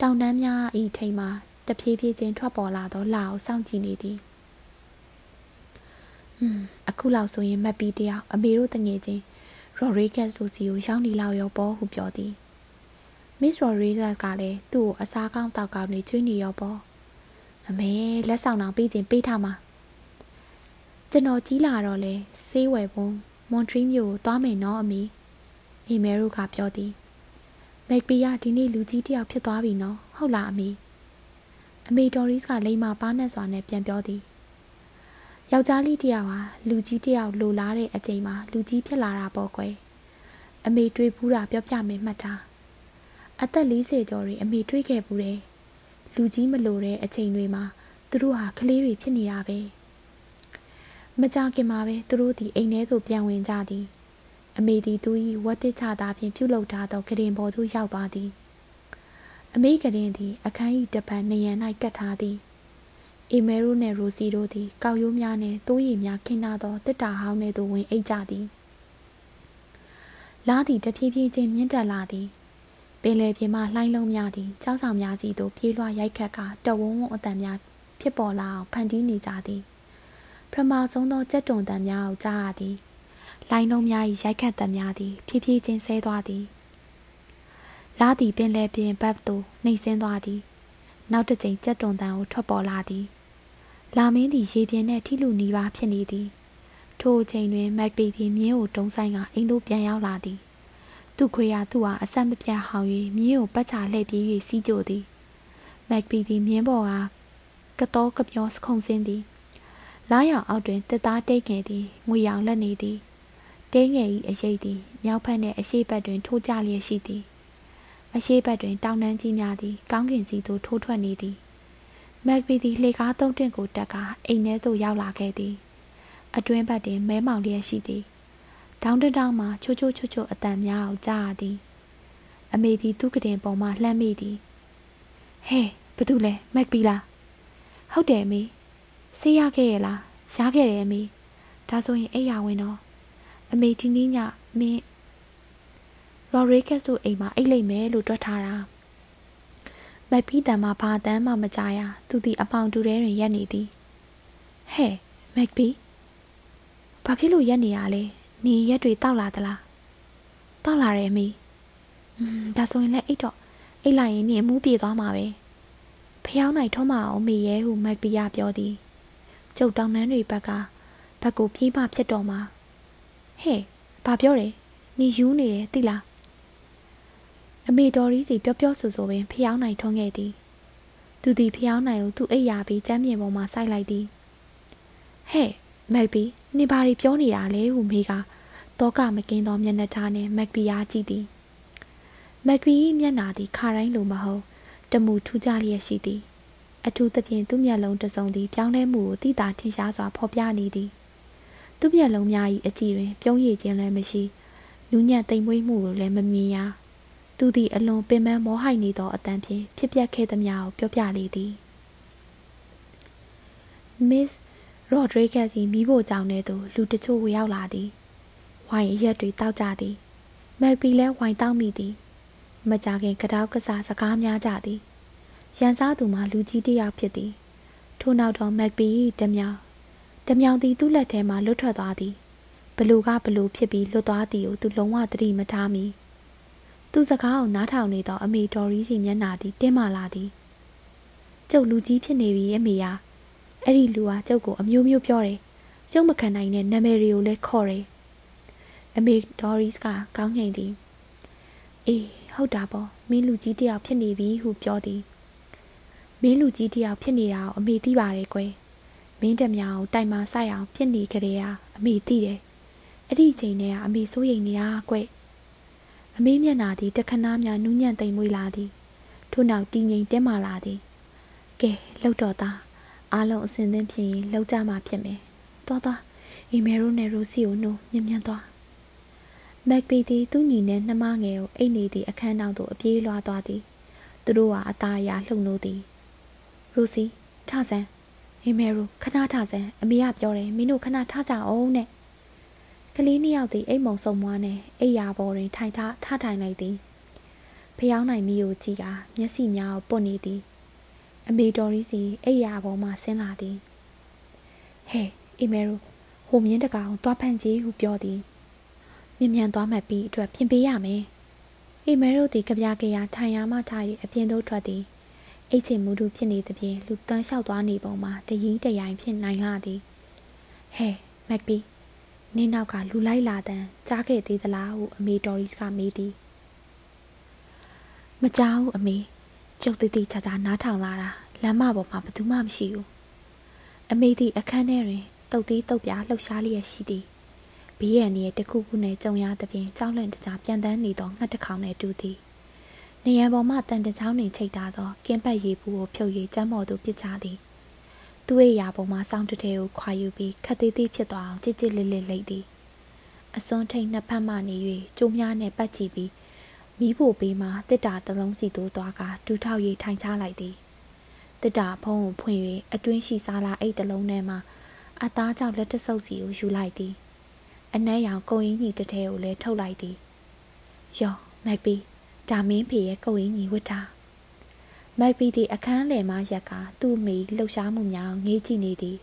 တောင်တန်းများဤထိန်မှာ တဖြည်းဖြည်းချင်းထွက်ပေါ်လာသောလာကိုစောင့်ကြည့်နေသည်ဟွန်းအခုလောက်ဆိုရင်မက်ပီတယောက်အမေတို့တငယ်ချင်းရော်ရီကက်စ်တို့စီကိုရောက်နေလောက်ရောပေါ့ဟုပြောသည်မစ်ရော်ရီကက်ကလည်းသူ့ကိုအစားကောင်းတောက်ကောင်းနေချွေးနေရောပေါ့အမေလက်ဆောင်တော်ပေးခြင်းပေးထားမှာကျွန်တော်ကြီးလာတော့လဲဆေးဝယ်ပုံမွန်ထရီမြို့ကိုသွားမယ်နော်အမေအီမဲရိုကပြောသည်မက်ပီကဒီနေ့လူကြီးတယောက်ဖြစ်သွားပြီနော်ဟုတ်လားအမေ အမေတော်ရီစ်ကလိမ္မာပါနဲ့စွာနဲ့ပြန်ပြောသည်ယောက်ျားလေးတယောက်ဟာလူကြီးတယောက်လိုလားတဲ့အချိန်မှာလူကြီးဖြစ်လာတာပေါ့ကွယ်အမေတွေးဘူးတာပြောပြမယ်မှတ်ထားအသက်40ကျော်တွေအမေတွေးခဲ့ဘူးတယ်လူကြီးမလိုတဲ့အချိန်တွေမှာသူတို့ဟာကလေးတွေဖြစ်နေတာပဲမကြခင်မှာပဲသူတို့ဒီအိမ်ထဲသို့ပြန်ဝင်ကြသည်အမေသည်သူ၏ဝတ်တစ်ချတာဖြင့်ပြုလုပ်ထားသောကရင်ပေါ်သို့ရောက်သွားသည် အမေကရင်သည် အခန်း၏တပံနေရန်၌ကတ်ထားသည်အေမဲရိုနှင့်ရိုစီတို့သည် ကောက်ရိုးများနှင့်တိုးရည်များခင်းနာသောတစ်တာဟောင်းနှင့်သို့ဝင်အိတ်ကြသည်လာသည်တဖြည်းဖြည်းချင်းမြင့်တက်လာသည်ပင်လယ်ပြင်မှလှိုင်းလုံးများသည်ကြောက်ဆောင်များစီသို့ပြေးလွှားရိုက်ခတ်ကတဝုံဝုံအတန်များဖြစ်ပေါ်လာအောင်ဖန်တီးနေကြသည်ပထမဆုံးသောကြက်တုံတန်များကိုကြားရသည်လိုင်းလုံးများ၏ရိုက်ခတ်တံများသည်ဖြည်းဖြည်းချင်းဆဲသွားသည် လာသည်ပင်လယ်ပြင်ဘက်သို့နှိမ့်ဆင်းသွားသည်နောက်တစ်ကြိမ်ကြက်တွန်တန်ကိုထွက်ပေါ်လာသည်လာမင်းသည်ရေပြင်နှင့်ထိလူနီးပါးဖြစ်နေသည်ထိုအချိန်တွင်မက်ပီသည်မြင်းကိုတုံးဆိုင်ကအိမ်သို့ပြန်ရောက်လာသည်သူခွေရသူဟာအဆက်မပြတ်ဟောင်း၍မြင်းကိုပတ်ချလှည့်ပြေး၍စီးကြိုသည်မက်ပီသည်မြင်းပေါ်ကကတော်ကပြောစခုံစင်းသည်လာရောင်အောက်တွင်တစ်သားတိတ်ငယ်သည်ငွေရောင်လက်နေသည်တေးငယ်၏အရေးသည်မြောက်ဖက်နှင့်အရှိဘက်တွင်ထိုးကြလျက်ရှိသည် အရှိဘက်တွင် တောင်တန်းကြီးများသည် ကောင်းကင်စီသို့ထိုးထွက်နေသည်မက်ဗီသည်လှေကားသုံးတင့်ကိုတက်ကအိမ်ထဲသို့ရောက်လာခဲ့သည် အတွင်းဘက်တွင်မဲမောင်လျက်ရှိသည်တောင်းတတောင်းမှချိုးချိုးချွတ်ချွတ်အတန်များအောင်ကြားရသည် အမေသည်သူ့ကတင်ပေါ်မှလှမ်းမိသည်ဟဲ့ဘာတူလဲမက်ဗီလားဟုတ်တယ်အမေဆေးရခဲ့ရဲ့လားရခဲ့တယ်အမေဒါဆိုရင်အိယာဝင်တော့အမေဒီနေ့ညမင်း လော်ရီကက်စ်တို့အိမ်မှာအိတ်လိုက်မယ်လို့တွက်ထားတာမက်ပီးတန်မှာဘာတန်းမှမကြရသူသည်အပေါင်တူထဲတွင်ရက်နေသည်ဟဲ့မက်ပီးဘာဖြစ်လို့ရက်နေရလဲနေရက်တွေတောက်လာသလားတောက်လာတယ်အမေอืมဒါဆိုရင်လည်းအိတ်တော့အိတ်လိုက်ရင်နေအမှုပြေသွားမှာပဲဖျောင်းနိုင်ထုံးမအောင်မေရဲဟုမက်ပီးရပြောသည်ကျုပ်တောင်နှန်းတွေဘက်ကဘက်ကိုပြေးမှဖြစ်တော့မှာဟဲ့ဘာပြောတယ်နေယူနေတယ်သိလား အမေတော်ရီစီပျော့ပျော့ဆူဆူပင်ဖျောင်းနိုင်ထုံးခဲ့သည်သူသည်ဖျောင်းနိုင်ကိုသူ့အိပ်ရာပြီးကျမ်းမြေပေါ်မှာစိုက်လိုက်သည်ဟဲ့မက်ဘီနေဘာတွေပြောနေတာလဲဟုမေကတောကမကင်းသောမျက်နှာထားနှင့်မက်ဘီအားကြည့်သည်မက်ဘီ၏မျက်နှာသည်ခါတိုင်းလိုမဟုတ်တမူထူးခြားလျက်ရှိသည်အထူးသဖြင့်သူ့မျက်လုံးတစ်စုံသည်ပြောင်းလဲမှုကိုတိတာထင်ရှားစွာဖော်ပြနေသည်သူ့မျက်လုံးများ၏အကြည့်တွင်ပြုံးရည်ခြင်းလည်းမရှိနူးညံ့သိမ်မွေးမှုကိုလည်းမမြင်ရ သူသည်အလွန်ပင်ပန်းမောဟိုက်နေသောအတန်ဖြင့်ဖြစ်ပျက်ခဲ့သမျှကိုပြောပြလေသည် Miss Rodriguez ၏မိဖို့ကြောင့်လည်းသူလူတချို့ဝင်ရောက်လာသည်ဝိုင်အရက်တွေတောက်ကြသည်မက်ပီလည်းဝိုင်တောက်မိသည်မကြခင်ကတောက်ကစားစကားများကြသည်ရန်စားသူမှာလူကြီးတစ်ယောက်ဖြစ်သည်ထို့နောက်တော့မက်ပီ၏တမြောင်တမြောင်သည်သူ့လက်ထဲမှလွတ်ထွက်သွားသည်ဘလူကဘလူဖြစ်ပြီးလွတ်သွားသည်ကိုသူလုံးဝသတိမထားမိ သူစကားကိုနားထောင်နေသောအမေတော်ရီစီမျက်နှာသည်တင်းမာလာသည်ကျုပ်လူကြီးဖြစ်နေပြီအမေယာအဲ့ဒီလူကကျုပ်ကိုအမျိုးမျိုးပြောတယ်ကျုပ်မခံနိုင်တဲ့နာမည်တွေကိုလည်းခေါ်တယ်အမေဒေါ်ရီစ်ကကောင်းငိန်သည်အေးဟုတ်တာပေါ့မင်းလူကြီးတယောက်ဖြစ်နေပြီဟုပြောသည်မင်းလူကြီးတယောက်ဖြစ်နေတာကိုအမေသိပါတယ်ကွယ်မင်းတမြောင်တိုင်မာဆိုင်အောင်ဖြစ်နေကြတဲ့ကအမေသိတယ်အဲ့ဒီချိန်တည်းကအမေစိုးရိမ်နေတာကွယ် အမေမျက်နာသည်တခဏများနူးညံ့သိမ်မွေးလာသည်ထို့နောက်တည်ငြိမ်တင်းမာလာသည်ကဲလှုပ်တော့သားအားလုံးအစင်သင်းဖြစ်ရင်လှုပ်ကြမှာဖြစ်မယ်သွားသွားအီမေရိုနဲ့ရိုစီကိုနှိုးမြင်မြန်သွားမက်ပီသည်သူ့ညီနဲ့နှမငယ်ကိုအိတ်နေသည့်အခန်းနောက်သို့အပြေးလွှားသွားသည်သူတို့ဟာအသားအရာလှုပ်နိုးသည်ရိုစီထဆန်းဟေမဲရိုခဏထဆန်းအမေကပြောတယ်မင်းတို့ခဏထကြအောင်နဲ့ ကလေးနှစ်ယောက်သည်အိမ်မုံစုံမွားနဲ့အိယာပေါ်တွင်ထိုင်ထားထထိုင်လိုက်သည်ဖျောင်းနိုင်မိကိုကြည့်ကမျက်စိများကိုပုတ်နေသည်အမေတော်ရီစီအိယာပေါ်မှဆင်းလာသည်ဟဲ့အီမဲရိုဟိုမြင်းတကောင်သွားဖန်ကြီးဟုပြောသည်မြ мян သွားမှတ်ပြီးအတွက်ပြင်ပေးရမယ်အီမဲရိုသည်ကြပြကြရာထိုင်ရမှထား၍အပြင်သို့ထွက်သည်အိတ်ချင်မူတူဖြစ်နေသဖြင့်လူတန်းလျှောက်သွားနေပုံမှာတရင်တရိုင်ဖြစ်နိုင်လာသည်ဟဲ့မက်ပီ နင်းနောက်ကလူလိုက်လာတန်ကြားခဲ့သေးသလားဟုအမေတော်ရီစ်ကမေးသည်မကြောက်အမေကျုပ်တည်တည်ချာချာနားထောင်လာတာလမ်းမပေါ်မှာဘယ်သူမှမရှိဘူးအမေသည်အခန်းထဲတွင်တုတ်သေးတုတ်ပြလှုပ်ရှားလျက်ရှိသည်ဘေးရန်ရဲ့တခုခုနဲ့ကြုံရသဖြင့်ကြောက်လန့်တကြားပြန်တန်းနေသောငှက်တစ်ခေါင်နဲ့တူသည်နေရန်ပေါ်မှတန်တချောင်းတွင်ချိတ်ထားသောကင်းပတ်ရည်ပူကိုဖြုတ်၍ကျမ်းမော်သို့ပစ်ချသည် သူ့ရဲ့ရာပေါ်မှစောင်းတထဲကိုခွာယူပြီးခက်သေးသေးဖြစ်သွားအောင်ကြစ်ကြစ်လစ်လစ်လိမ့်သည်အစွန်းထိတ်နှစ်ဖက်မှနေ၍ကျိုးများနဲ့ပတ်ချီပြီးမိဖို့ပေးမှတစ်တာတလုံးစီသို့သွားကဒူးထောက်၍ထိုင်ချလိုက်သည်တစ်တာဖုံးကိုဖွင့်၍အတွင်းရှိစားလာအိတ်တလုံးထဲမှအသားကြောင့်လက်တဆုပ်စီကိုယူလိုက်သည်အနက်ရောင်ကုံရင်းကြီးတစ်ထဲကိုလည်းထုတ်လိုက်သည်ယောမက်ပီဒါမင်းဖေရဲ့ကုံရင်းကြီးဝတ်တာ မက်ပီသည်အခန်းလယ်မှရက်ကသူ့မိလှုပ်ရှားမှုများငေးကြည့်နေသည်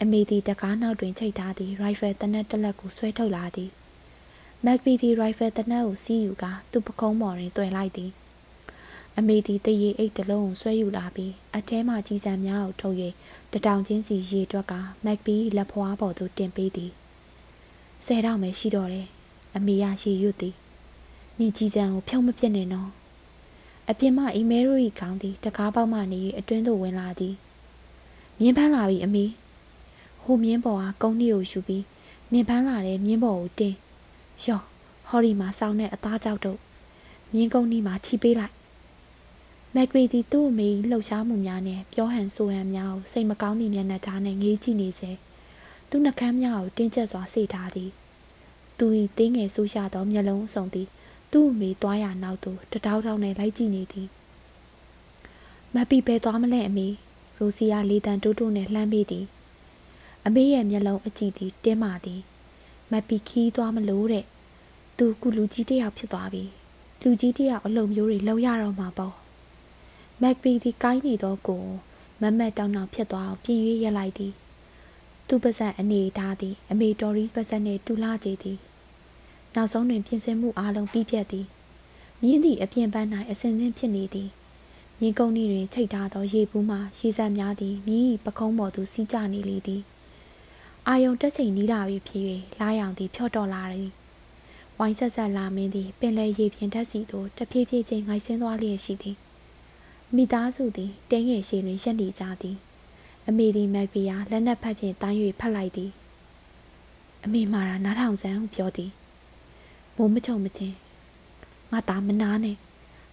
အမေသည်တကားနောက်တွင်ချိတ်ထားသည့်ရိုင်ဖယ်တနက်တစ်လက်ကိုဆွဲထုတ်လာသည်မက်ပီသည်ရိုင်ဖယ်တနက်ကိုစီးယူကာသူ့ပကုံးပေါ်တွင်တွင်လိုက်သည်အမေသည်တရေအိတ်တစ်လုံးကိုဆွဲယူလာပြီးအထဲမှကြီးစံများကိုထုတ်၍တတောင်ချင်းစီရေတွက်ကမက်ပီလက်ဖွားပေါ်သို့တင်ပေးသည်ဆယ်တော့မယ်ရှိတော့တယ်အမေရရေရွတ်သည်နင်ကြီးစံကိုဖြုံးမပြစ်နဲ့နော် အပြင်မှအီမဲရိုဤကောင်းသည်တကားပေါက်မှနေအတွင်းသို့ဝင်လာသည်မြင်းဖန်းလာပြီအမေဟိုမြင်းပေါ်ကကုန်းနှီးကိုယူပြီးနင်ဖန်းလာတဲ့မြင်းပေါ်ကိုတင်ယော့ဟော်ရီမှာစောင်းတဲ့အသားကြောက်တို့မြင်းကုန်းနှီးမှာချီပေးလိုက်မက်ဂရီတီသူ့အမေလှုပ်ရှားမှုများနဲ့ပြောဟန်ဆိုဟန်များကိုစိတ်မကောင်းသည့်မျက်နှာထားနဲ့ငေးကြည့်နေစေသူ့နှကမ်းများကိုတင်းကျပ်စွာစိတ်ထားသည်သူ၏တင်းငယ်ဆူရှာသောမျက်လုံးအစုံသည် သူ့အမေသွားရနောက်သို့တတောက်တောက်နဲ့လိုက်ကြည့်နေသည်မပီပဲသွားမလဲအမေရိုစီယာလေးတန်တိုးတိုးနဲ့လှမ်းပေးသည်အမေရဲ့မျက်လုံးအကြည့်သည်တင်းမာသည်မပီခီးသွားမလို့တဲ့သူကုလူကြီးတယောက်ဖြစ်သွားပြီလူကြီးတယောက်အလုံမျိုးတွေလောက်ရတော့မှာပေါ့မက်ပီသည်ကိုင်းနေသောကိုမမတ်တောင်းတောင်ဖြစ်သွားအောင်ပြင်၍ရက်လိုက်သည်သူပါဇက်အနေထားသည် အမေတော်ရီပါဇက်နှင့်တူလာကြသည် နောက်ဆုံးတွင်ပြင်ဆင်မှုအလုံးပြီးပြတ်သည်မြင်းသည့်အပြင်ပန်း၌အစင်စင်းဖြစ်နေသည်မြင်းကုန်းဤတွင်ချိတ်ထားသောရေဘူးမှရေစက်များသည်မြင်း၏ပခုံးပေါ်သို့စီးကျနေလေသည်အာယုံတက်ချိန်နီးလာပြီဖြစ်၍လာရောင်သည်ဖြော့တော်လာသည်ဝိုင်းဆက်ဆက်လာမင်းသည်ပင်လယ်ရေပြင်တက်စီသို့တဖြည်းဖြည်းချင်းငိုက်ဆင်းသွားလျက်ရှိသည်မိသားစုသည်တင်းငယ်ရှိတွင်ရက်နေကြသည်အမေသည်မက်ဗီယာလက်နက်ဖက်ဖြင့်တိုင်း၍ဖတ်လိုက်သည်အမေမာရာနားထောင်စမ်းဟုပြောသည် မိုးမချုံမချင်းငါသားမနာနဲ့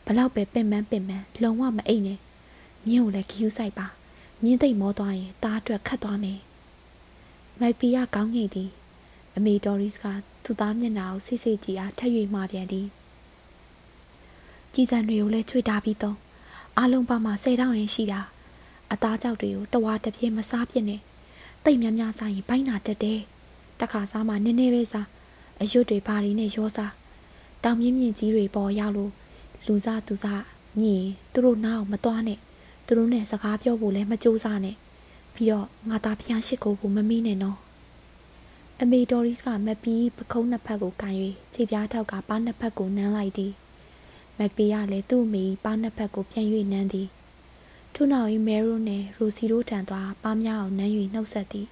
ဘလောက်ပဲပင်ပန်းပင်ပန်းလုံဝမအိတ်နဲ့မြင်းကိုလည်းခီးယူဆိုင်ပါမြင်းသိမ့်မောသွားရင်တားအတွက်ခတ်သွားမယ်မိုက်ပီယာကောင်းငိတ်သည်အမေဒေါ်ရီစ်ကသူ့သားမျက်နှာကိုဆိတ်ဆိတ်ကြည့်အားထပ်၍မှာပြန်သည်ကြည်စံတွေကိုလည်းချွေထားပြီးတော့အားလုံးပါမှာဆယ်တောင်းရင်ရှိတာအသားကြောက်တွေကိုတဝါတစ်ပြည့်မစားပြစ်နဲ့တိတ်များများစားရင်ဘိုင်းနာတက်တယ်တခါစားမှနည်းနည်းပဲစား အရွတ်တွေဘာတွေနဲ့ရောစားတောင်မြင့်မြင့်ကြီးတွေပေါ်ရောက်လို့လူစားသူစားညင်သူတို့နားအောင်မသွားနဲ့သူတို့နဲ့စကားပြောဖို့လည်းမကြိုးစားနဲ့ပြီးတော့ငါသားဖျားရှိကိုကိုမမေးနဲ့နော်အမေဒေါ်ရီစ်ကမက်ပီပခုံးနှစ်ဖက်ကိုကန်၍ခြေပြားထောက်ကပါးနှစ်ဖက်ကိုနမ်းလိုက်သည်မက်ပီကလည်းသူ့မိပါးနှစ်ဖက်ကိုပြန်၍နမ်းသည်ထို့နောက်၏မဲရိုနှင့်ရူစီတို့ထံသွားပါးများအောင်နမ်း၍နှုတ်ဆက်သည်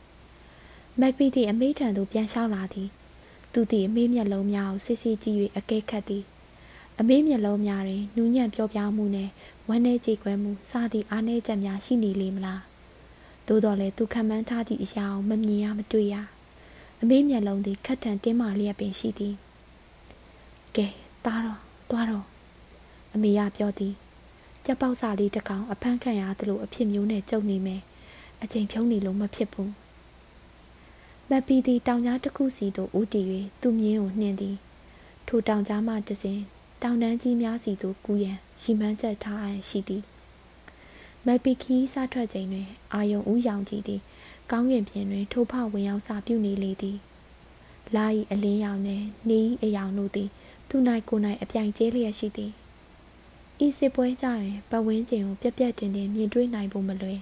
မက်ပီသည်အမေထံသို့ပြန်လျှောက်လာသည် သူသည်အမေမျက်လုံးများကိုစစ်စစ်ကြည့်၍အကဲခတ်သည်အမေမျက်လုံးများတွင်နူးညံ့ပြောပြမှုနှင့်ဝမ်းနည်းကြေကွဲမှုစသည့်အားနည်းချက်များရှိနေလေမလားသို့တော်လည်းသူခံမှန်းထားသည့်အရာကိုမမြင်ရမတွေ့ရအမေမျက်လုံးသည်ခက်ထန်တင်းမာလျက်ပင်ရှိသည်ကဲသားတော့သွားတော့အမေကပြောသည်ကြက်ပေါက်စာလေးတစ်ကောင်အဖမ်းခံရသလိုအဖြစ်မျိုးနဲ့ကြုံနေမယ်အချိန်ဖြုံးနေလို့မဖြစ်ဘူး မပီသည်တောင်ကြားတစ်ခုစီသို့ဦးတည်၍သူ့မြင်းကိုနှင်သည်ထိုတောင်ကြားမှတစဉ်တောင်တန်းကြီးများစီသို့ကူးရန်ရီမှန်းချက်ထားအပ်ရှိသည်မပီခီးစားထွက်ချိန်တွင် အာယုံဦးရောင်ကြည့်သည် ကောင်းကင်ပြင်တွင်ထိုးဖောက်ဝင်ရောက်စာပြုနေလေသည်လာ၏အလင်းရောင်နှင့်နေ၏အယောင်တို့သည် သူ၌ကိုယ်၌အပြိုင်ကျဲလျက်ရှိသည်ဤစစ်ပွဲကြတွင်ပဝင်းကျင်ကိုပြက်ပြက်တင်တင်မြင်တွေ့နိုင်ဖို့မလွယ်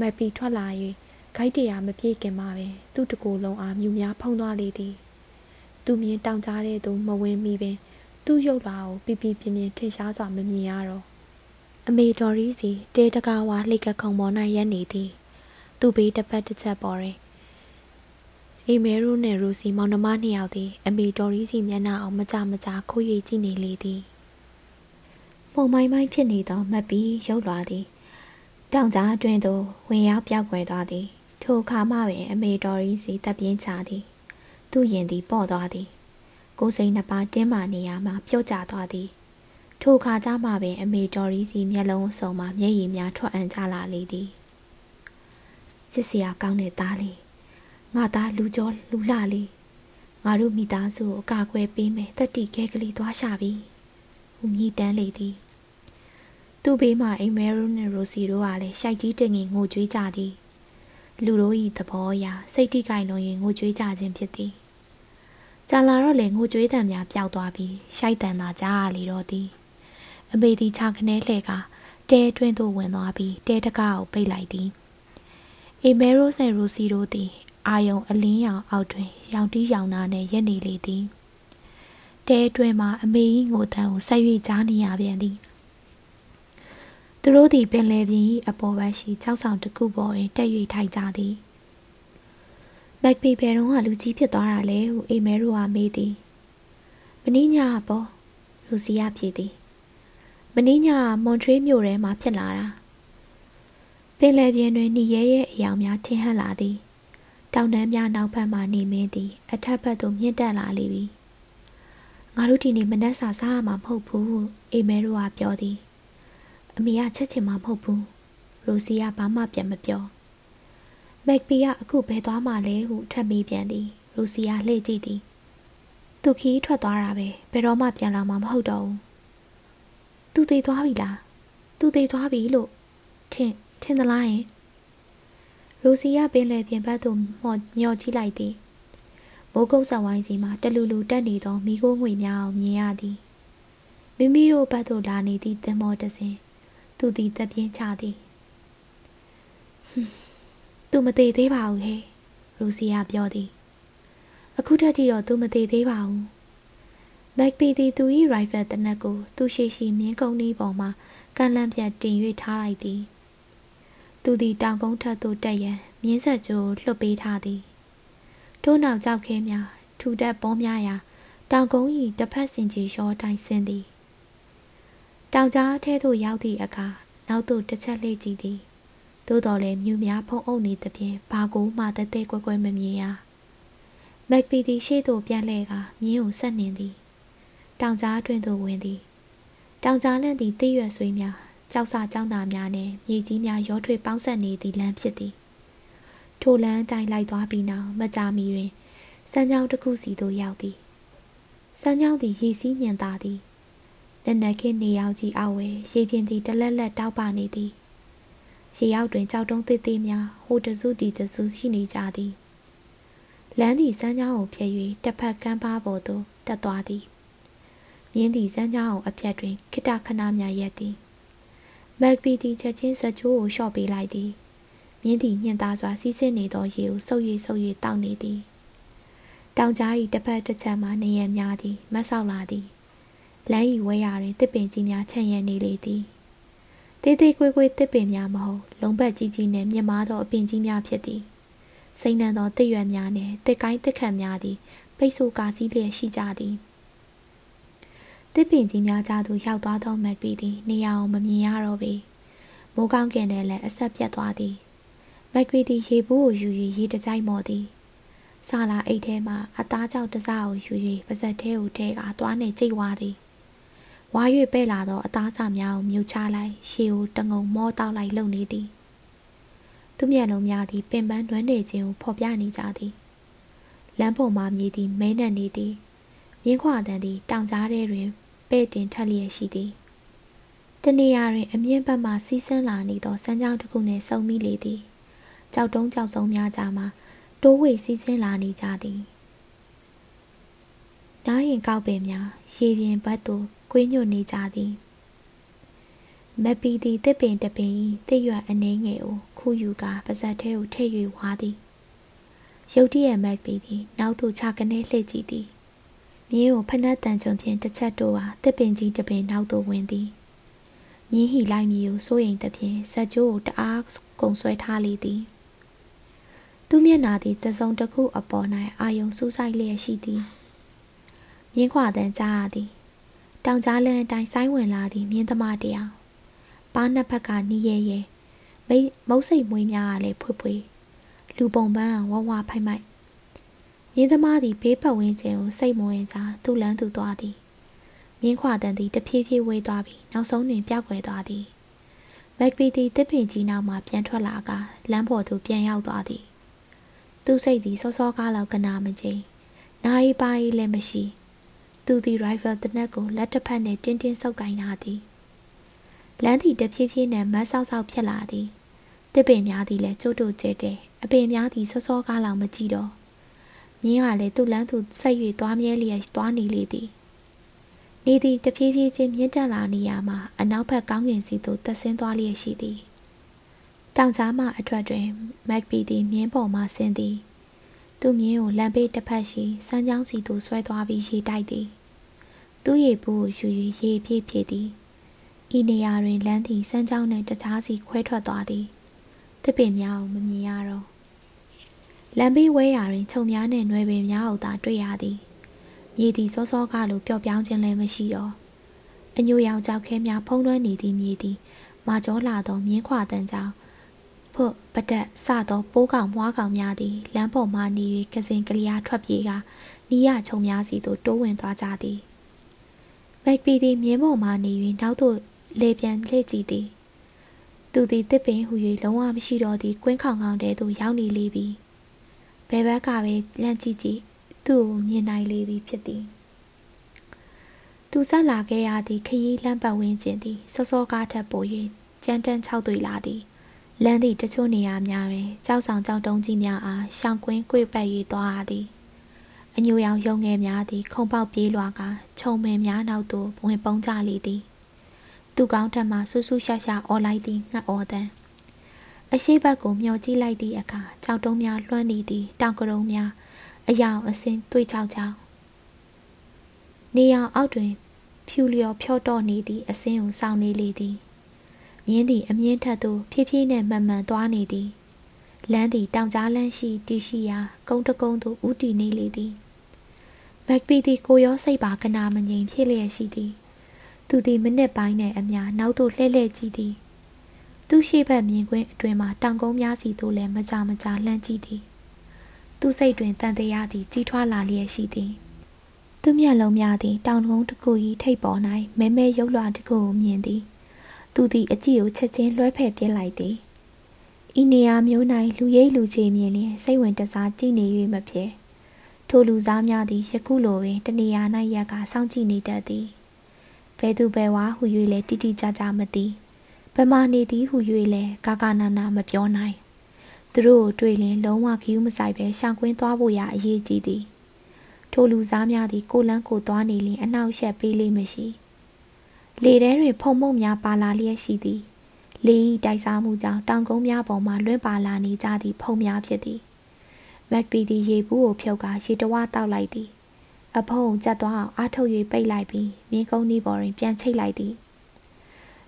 မပီထွက်လာ၍ ဂိုက်တရားမပြေခင်မှာပင်သူ့တကူလုံးအားမြူများဖုံးသွားလေသည်သူမြင်တောင်ကြားတဲ့သူမဝင်မိပင်သူ့ရုပ်လာကိုပြပြပြင်းပြင်းထင်ရှားစွာမမြင်ရတော့အမေတော်ရီစီတေးတကားဝါလှိကခုံပေါ်၌ရက်နေသည်သူ့ဘေးတစ်ဖက်တစ်ချက်ပေါ်တွင်အေမဲရိုနဲ့ရိုစီမောင်နှမနှစ်ယောက်သည်အမေတော်ရီစီမျက်နှာအောင်မကြမကြခိုး၍ကြည့်နေလေသည်ပုံမိုင်းမိုင်းဖြစ်နေသောမက်ပီရုပ်လာသည်တောင်ကြားအတွင်းသို့ဝင်ရောက်ပြောက်ွယ်သွားသည် ထိုအခါမှပင်အမေတော်ရီစီတပ်ပြင်းချသည် သူ့ရင်သည်ပေါ့သွားသည် ကိုယ်စိတ်နှစ်ပါးတင်းမာနေရမှပြုတ်ကျသွားသည် ထိုအခါကျမှပင်အမေတော်ရီစီမျက်လုံးစုံမှမျက်ရည်များထွက်အံ့ကြလာလေသည်စစ်စရာကောင်းတဲ့သားလေးငါသားလူကျော်လူလှလေးငါတို့မိသားစုကိုအကာအကွယ်ပေးမယ်တတိခဲကလေးသွားရှာပြီဟူမြည်တမ်းလေသည်သူ့ဘေးမှာအိမ်မဲရိုနဲ့ရိုစီတို့ကလည်းရှိုက်ကြီးတင်ငင်ငိုကြွေးကြသည် လူတို့၏သဘောအရစိတ်တိကိုင်လုံးရင်ငိုကြွေးကြခြင်းဖြစ်သည်ကြာလာတော့လေငိုကြွေးတံများပျောက်သွားပြီးရှိုက်တန်သာကြားရလေတော့သည်အမေသည်ခြေခနဲလှဲ့ကတဲတွင်းသို့ဝင်သွားပြီးတဲတကားကိုပိတ်လိုက်သည်အေမဲရိုနဲ့ရူစီတို့သည် အာယုံအလင်းရောင်အောက်တွင် ရောင်တီးရောင်နာနှင့်ရက်နေလေသည်တဲတွင်မှအမေ၏ငိုတန်းကိုဆက်၍ကြားနေရပြန်သည် သူတို့သည်ပင်လယ်ပြင်၏အပေါ်ဘက်ရှိကြောက်ဆောင်တစ်ခုပေါ်တွင်တက်၍ထိုင်ကြသည်မက်ပီဘယ်တော့လူကြီးဖြစ်သွားတာလဲဟုအိမဲရိုကမေးသည်မင်းညပေါ့လူစီယာဖြေသည်မင်းညမွန်ထရေးမြို့ထဲမှာဖြစ်လာတာပင်လယ်ပြင်တွင်หนีရဲရဲ့အယောင်များထင်ဟပ်လာသည်တောင်တန်းများနောက်ဘက်မှနေမင်းသည် အထက်ဘက်သို့မြင့်တက်လာလေပြီငါတို့ဒီနေ့မနက်စာစားရမှာမဟုတ်ဘူးဟုအိမဲရိုကပြောသည် အမေကချက်ချင်မှာမဟုတ်ဘူးရိုစီကဘာမှပြန်မပြောမက်ပီကအခုဘယ်သွားမှလဲဟုထပ်မေးပြန်သည်ရိုစီကလှည့်ကြည့်သည်သူခီးထွက်သွားတာပဲဘယ်တော့မှပြန်လာမှာမဟုတ်တော့ဘူးသူသေးသွားပြီလားသူသေးသွားပြီလို့ထင်ထင်သလားယင်ရိုစီကပင်လယ်ပြင်ဘက်သို့မော်မျောကြည့်လိုက်သည်မိုးကုတ်ဆံဝိုင်းစီမှာတလူလူတက်နေသောမိခိုးငွေများအောင်မြင်ရသည်မိမိတို့ဘက်သို့လာနေသည့်သင်္ဘောတစ်စင်း သူသည်တက်ပြင်းချသည်သူမသေးသေးပါဘူးဟဲ့ရိုစီယာပြောသည်အခုထက်ထိတော့သူမသေးသေးပါဘူးမက်ပီသည်သူ၏ရိုင်ဖယ်တနက်ကို သူရှိရှိမြင်းကုန်းဤပေါ်မှာကန်လန့်ပြတ်တင်၍ထားလိုက်သည်သူသည်တောင်ကုန်းထက်သို့တက်ရန်မြင်းဆက်ကြိုးလွှတ်ပေးထားသည်ထို့နောက်ကြောက်ခဲများထူတက်ပေါများရာတောင်ကုန်း၏တစ်ဖက်စင်ကြီးရှောတိုင်ဆင်းသည် တောင်ကြားထဲသို့ရောက်သည့်အခါနောက်သို့တစ်ချက်လှည့်ကြည့်သည်သို့တော်လည်းမြူများဖုံးအုပ်နေသဖြင့်ဘာကိုမှတသက်ကွဲကွဲမမြင်ရမက်ပီသည်ရှေ့သို့ပြန်လှည့်ကမြင်းကိုဆက်နှင်သည်တောင်ကြားအတွင်းသို့ဝင်သည်တောင်ကြားလန့်သည်တိရွက်ဆွေးများကြောက်စာကြောက်နာများနှင့်မြေကြီးများရောထွေပေါင်းဆက်နေသည့်လမ်းဖြစ်သည်ထိုလမ်းတိုင်းလိုက်သွားပြီးနောက်မကြာမီတွင်စမ်းချောင်းတစ်ခုစီသို့ရောက်သည်စမ်းချောင်းသည်ရေစီးညင်သာသည် လက်နက်ခင်းနေရောက်ကြီးအဝဲရေပြင်သည်တလက်လက်တောက်ပနေသည်ရေရောက်တွင်ကြောက်တုံးသေးသေးများဟိုတစုတီတစုရှိနေကြသည်လမ်းသည်စမ်းချောင်းကိုဖြည့်၍တစ်ဖက်ကမ်းပါပေါ်သို့တက်သွားသည်မြင်းသည်စမ်းချောင်းကိုအပြတ်တွင်ခိတခဏများရက်သည်မက်ပီသည်ချက်ချင်းစချိုးကိုလျှော့ပေးလိုက်သည်မြင်းသည်ညှင်သားစွာစီးဆင်းနေသောရေကိုဆုပ်၍ဆုပ်၍တောက်နေသည်တောင်ကြား၏တစ်ဖက်တစ်ချက်မှနေရများသည်မတ်ဆောက်လာသည် လမ်း၏ဝဲရာတွင်တစ်ပင်ကြီးများခြံရံနေလေသည်တေးသေးကွေးကွေးတစ်ပင်များမဟုတ်လုံဘက်ကြီးကြီးနှင့်မြင့်မားသောအပင်ကြီးများဖြစ်သည်စိမ့်နှံသောတစ်ရွက်များနှင့်တစ်ကိုင်းတစ်ခတ်များသည်ပိတ်ဆို့ကာစည်းလျက်ရှိကြသည်တစ်ပင်ကြီးများကြားသို့ရောက်သွားသောမက်ပီသည်နေရာကိုမမြင်ရတော့ပေမိုးကောင်းကင်ထဲလည်းအဆက်ပြတ်သွားသည်မက်ပီသည်ရေဘူးကိုယူ၍ရေတကြိုက်မော်သည်ဆာလာအိတ်ထဲမှအသားကြောက်တစားကိုယူ၍ပါဇက်ထဲကိုထဲကသွားနှင့်ကြိတ်ဝါသည် ဝါ၍ပဲ့လာသောအသားစာများကိုမြုပ်ချလိုက်ရှေကိုတငုံမောတောက်လိုက်လုံနေသည်သူမျက်လုံးများသည်ပင်ပန်းတွန်းနေခြင်းကိုဖော်ပြနေကြသည်လမ်းပေါ်မှမြည်သည်မဲနှံ့နေသည်မြင်းခွာတန်သည်တောင်ကြားထဲတွင်ပဲ့တင်ထက်လျက်ရှိသည်တနေရာတွင်အမြင့်ဘက်မှစီးဆင်းလာနေသောစမ်းကြောင်းတစ်ခုနှင့်စုံမိလေသည်ကြောက်တုံးကြောက်ဆုံးများကြားမှာတိုးဝေစီးဆင်းလာနေကြသည် နားရင်ကောက်ပင်များရေပြင်ဘက်သို့ကွေးညွတ်နေကြသည်မပီသည်တစ်ပင်တပင်တစ်ရွက်အနေငယ်ကိုခူးယူကာပါဇက်ထဲကိုထည့်၍ဝါသည်ရုတ်တရက်မက်ပီသည်နောက်သို့ခြာကနေလှည့်ကြည့်သည်မြင်းကိုဖနက်တန်ချုံဖြင့်တစ်ချက်တိုးဟာတစ်ပင်ကြီးတစ်ပင်နောက်သို့ဝင်သည်မြင်းဟီလိုက်မီကိုစိုးရိမ်သဖြင့်ဇက်ကျိုးကိုတအားကုံဆွဲထားလေသည်သူမျက်နာသည်တစုံတစ်ခုအပေါ်၌အာယုံစူးစိုက်လျက်ရှိသည် မြင်းခွာတန်ကြားရသည်တောင်ကြားလန်းအတိုင်းဆိုင်းဝင်လာသည့်မြင်းသမားတယောက်ပါးနှစ်ဖက်ကနီးရဲရဲမိမုတ်စိတ်မွေးများကလည်းဖွေ့ဖွေ့လူပုံပန်းဝဝဖိုက်မိုက်မြင်းသမားသည်ဘေးပတ်ဝန်းကျင်ကိုစိတ်မဝင်စားသူ့လန်းသူသွားသည်မြင်းခွာတန်သည်တဖြည်းဖြည်းဝေးသွားပြီးနောက်ဆုံးတွင်ပျောက်ကွယ်သွားသည်မက်ပီသည်တစ်ပင်ကြီးနောက်မှပြန်ထွက်လာကလမ်းပေါ်သို့ပြန်ရောက်သွားသည်သူ့စိတ်သည်စောစောကားလောက်ကနာမကျိန်နိုင်ပါ၏လည်းမရှိ သူသည် ရိုင်ဖယ်တနက်ကိုလက်တစ်ဖက်နှင့်တင်းတင်းဆုပ်ကိုင်လာသည်လမ်းသည်တဖြည်းဖြည်းနှင့်မတ်ဆောက်ဆောက်ဖြစ်လာသည်တစ်ပင်များသည်လည်းကျုပ်တို့ကျဲတဲ့အပင်များသည်စောစောကားလောင်မကြည့်တော့မြင်းကလည်းသူ့လမ်းသူဆက်၍သွားမြဲလျက်သွားနေလေသည်နေသည်တဖြည်းဖြည်းချင်းမြင့်တက်လာနေရမှာအနောက်ဘက်ကောင်းကင်စီသို့တက်ဆင်းသွားလျက်ရှိသည်တောင်ကြားမှအထွက်တွင်မက်ပီသည်မြင်းပေါ်မှဆင်းသည် သူမြင်းကိုလမ်းဘေးတစ်ဖက်ရှိစမ်းချောင်းစီသို့ဆွဲသွားပြီးရေတိုက်သည် သူ့ရေဘူးကိုယူ၍ရေပြည့်ဖြစ်သည်ဤနေရာတွင်လမ်းသည်စမ်းချောင်းနှင့်တခြားစီခွဲထွက်သွားသည်တစ်ပင်များကိုမမြင်ရတော့လမ်းဘေးဝဲရာတွင်ခြုံများနှင့်နွယ်ပင်များဟုသာတွေ့ရသည်မြေသည်စောစောကလိုပျော့ပြောင်းခြင်းလည်းမရှိတော့အညိုရောင်ကြောက်ခဲများဖုံးလွှမ်းနေသည့်မြေသည်မာကျောလာသောမြင်းခွာတန်ကြောင့်ဖွတ်ပတက်စသောပိုးကောင်မွားကောင်များသည်လမ်းပေါ်မှနေ၍ကစင်ကလျာထွက်ပြေးကနီးရချုံများစီသို့တိုးဝင်သွားကြသည် မက်ပီသည်မြင်းပေါ်မှနေ၍နောက်သို့လေပြန်လှည့်ကြည့်သည်သူသည်တစ်ပင်ဟူ၍လုံးဝမရှိတော့သည့်ကွင်းခေါင်ခေါင်တဲသို့ရောက်နေလေပြီဘယ်ဘက်ကပဲလန့်ကြည့်ကြည့်သူ့ကိုမြင်နိုင်လေပြီဖြစ်သည်သူဆက်လာခဲ့ရသည့်ခရီးလမ်းပတ်ဝန်းကျင်သည်စောစောကားထက်ပို၍ကြမ်းတမ်းခြောက်သွေလာသည်လမ်းသည့်တချို့နေရာများတွင်ကြောက်ဆောင်ကြောက်တုံးကြီးများအားရှောင်ကွင်းကွေ့ပတ်၍သွားရသည် အညိုရောင်ရုံငယ်များသည် ခုံပေါက်ပြေးလွှာကခြုံပင်များနောက်သို့ဝင်ပုန်းကြလေသည်သူကောင်းထက်မှဆူဆူရှာရှာအော်လိုက်သည်ငှက်အော်တန်းအရှိဘက်ကိုမျောကြည့်လိုက်သည့်အခါကြောက်တုံးများလွှမ်းနေသည်တောင်ကရုံများအယောင်အစင်းတွေးချောက်ချောက်နေအောင်အောက်တွင် ဖြူလျော်ဖြော့တော့နေသည့်အစင်းကိုစောင့်နေလေသည်မြင်းသည်အမြင့်ထက်သို့ဖြည်းဖြည်းနဲ့မှန်မှန်သွားနေသည်လမ်းသည်တောင်ကြားလမ်းရှိတည်ရှိရာကုန်းတကုန်းသို့ဥတီနေလေသည် မက်ပီသည်ကိုရောစိတ်ပါကနာမငြိမ်ဖြစ်လျက်ရှိသည်သူသည်မိနစ်ပိုင်းနဲ့အမျှနောက်သို့လှည့်လှည့်ကြည့်သည်သူရှိဘက်မြင်ကွင်းအတွင်မှတောင်ကုန်းများစီသို့လည်းမကြမကြလှမ်းကြည့်သည်သူစိတ်တွင်တန်တရားသည်ကြီးထွားလာလျက်ရှိသည်သူမျက်လုံးများသည်တောင်ကုန်းတစ်ခု၏ထိပ်ပေါ်၌မဲမဲရုပ်လွှာတစ်ခုကိုမြင်သည်သူသည်အကြည့်ကိုချက်ချင်းလွှဲဖယ်ပြစ်လိုက်သည်ဤနေရာမျိုး၌လူရိပ်လူချေမြင်လျင်စိတ်ဝင်တစားကြည့်နေ၍မဖြစ် ထိုလူစားများသည်ယခုလိုပင်တနေရာ၌ရက်ကစောင့်ကြည့်နေတတ်သည်ဘယ်သူဘယ်ဝါဟု၍လည်းတိတိကျကျမသိဘယ်မှနေသည်ဟု၍လည်းကာကာနာနာမပြောနိုင်သူတို့ကိုတွေ့လင်လုံးဝခီးမဆိုင်ပဲရှောင်ကွင်းသွားဖို့ရာအရေးကြီးသည်ထိုလူစားများသည်ကိုလန်းကိုသွားနေလင်အနောက်ရှက်ပေးလေးမရှိလေထဲတွင်ဖုံမုံများပါလာလျက်ရှိသည်လေဤတိုက်စားမှုကြောင့်တောင်ကုန်းများပေါ်မှလွင့်ပါလာနေကြသည့်ဖုံများဖြစ်သည် မက်ပီသည်ရေဘူးကိုဖြုတ်ကာရေတဝတောက်လိုက်သည်အဖုံးကျက်သွားအောင်အားထုတ်၍ပိတ်လိုက်ပြီးမြင်းကုန်းနီးပေါ်တွင်ပြန်ချိတ်လိုက်သည်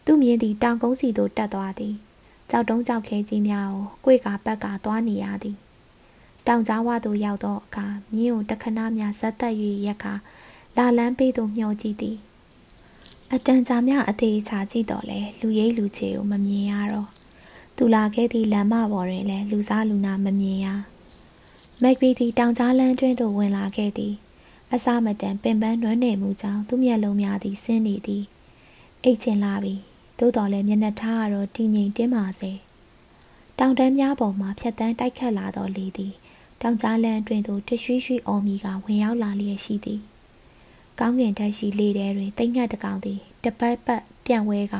သူ့မြင်းသည်တောင်ကုန်းစီသို့တက်သွားသည်ကြောက်တုံးကြောက်ခဲကြီးများကိုကိုယ်ကပတ်ကသွားနေရသည်တောင်ကြားဝသို့ရောက်သောအခါမြင်းကိုတခဏများဇက်သက်၍ရက်ခါလာလန်းပေးသို့မျှော်ကြည့်သည်အတန်ကြာမြအသေးချာကြည့်တော့လေလူရိပ်လူချေကိုမမြင်ရတော့သူလာခဲ့သည့်လမ်းမပေါ်တွင်လည်းလူစားလူနာမမြင်ရ မက်ဂရီသည်တောင်ကြားလမ်းတွင်သို့ဝင်လာခဲ့သည်အစမတန်ပင်ပန်းနွမ်းနယ်မှုကြောင့်သူ့မျက်လုံးများသည်ဆင်းနေသည်အိတ်ချင်လာပြီသို့တော်လည်းမျက်နှာထားကတော့တည်ငြိမ်တင်းပါစေတောင်တန်းများပေါ်မှဖြတ်တန်းတိုက်ခတ်လာသောလေသည်တောင်ကြားလမ်းအတွင်သို့တရွှေ့ရွှေ့အော်မီကဝင်ရောက်လာလျက်ရှိသည်ကောင်းကင်တက်ရှိလေထဲတွင်တိတ်ငှက်တကောင်သည်တပတ်ပတ်ပြန့်ဝဲက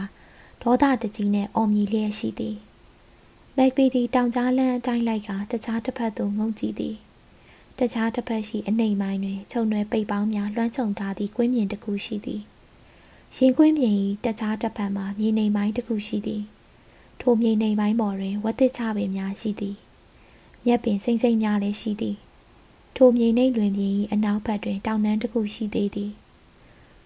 ဒေါသတကြီးနှင့်အော်မြည်လျက်ရှိသည် မက်ပီသည်တောင်ကြားလမ်းအတိုင်းလိုက်ကတခြားတစ်ဖက်သို့ငုံကြည့်သည်တခြားတစ်ဖက်ရှိအနှိမ်ပိုင်းတွင်ခြုံရွယ်ပိတ်ပေါင်းများလွှမ်းခြုံထားသည့်ကွင်းပြင်တစ်ခုရှိသည်ရင်ကွင်းပြင်၏တခြားတစ်ဖက်မှာမြေနေပိုင်းတစ်ခုရှိသည်ထိုမြေနေပိုင်းပေါ်တွင်ဝတ်တစ်ချပင်များရှိသည်မြက်ပင်စိမ့်စိမ့်များလည်းရှိသည်ထိုမြေနှိပ်လွင်ပြင်၏အနောက်ဘက်တွင်တောင်တန်းတစ်ခုရှိသေးသည်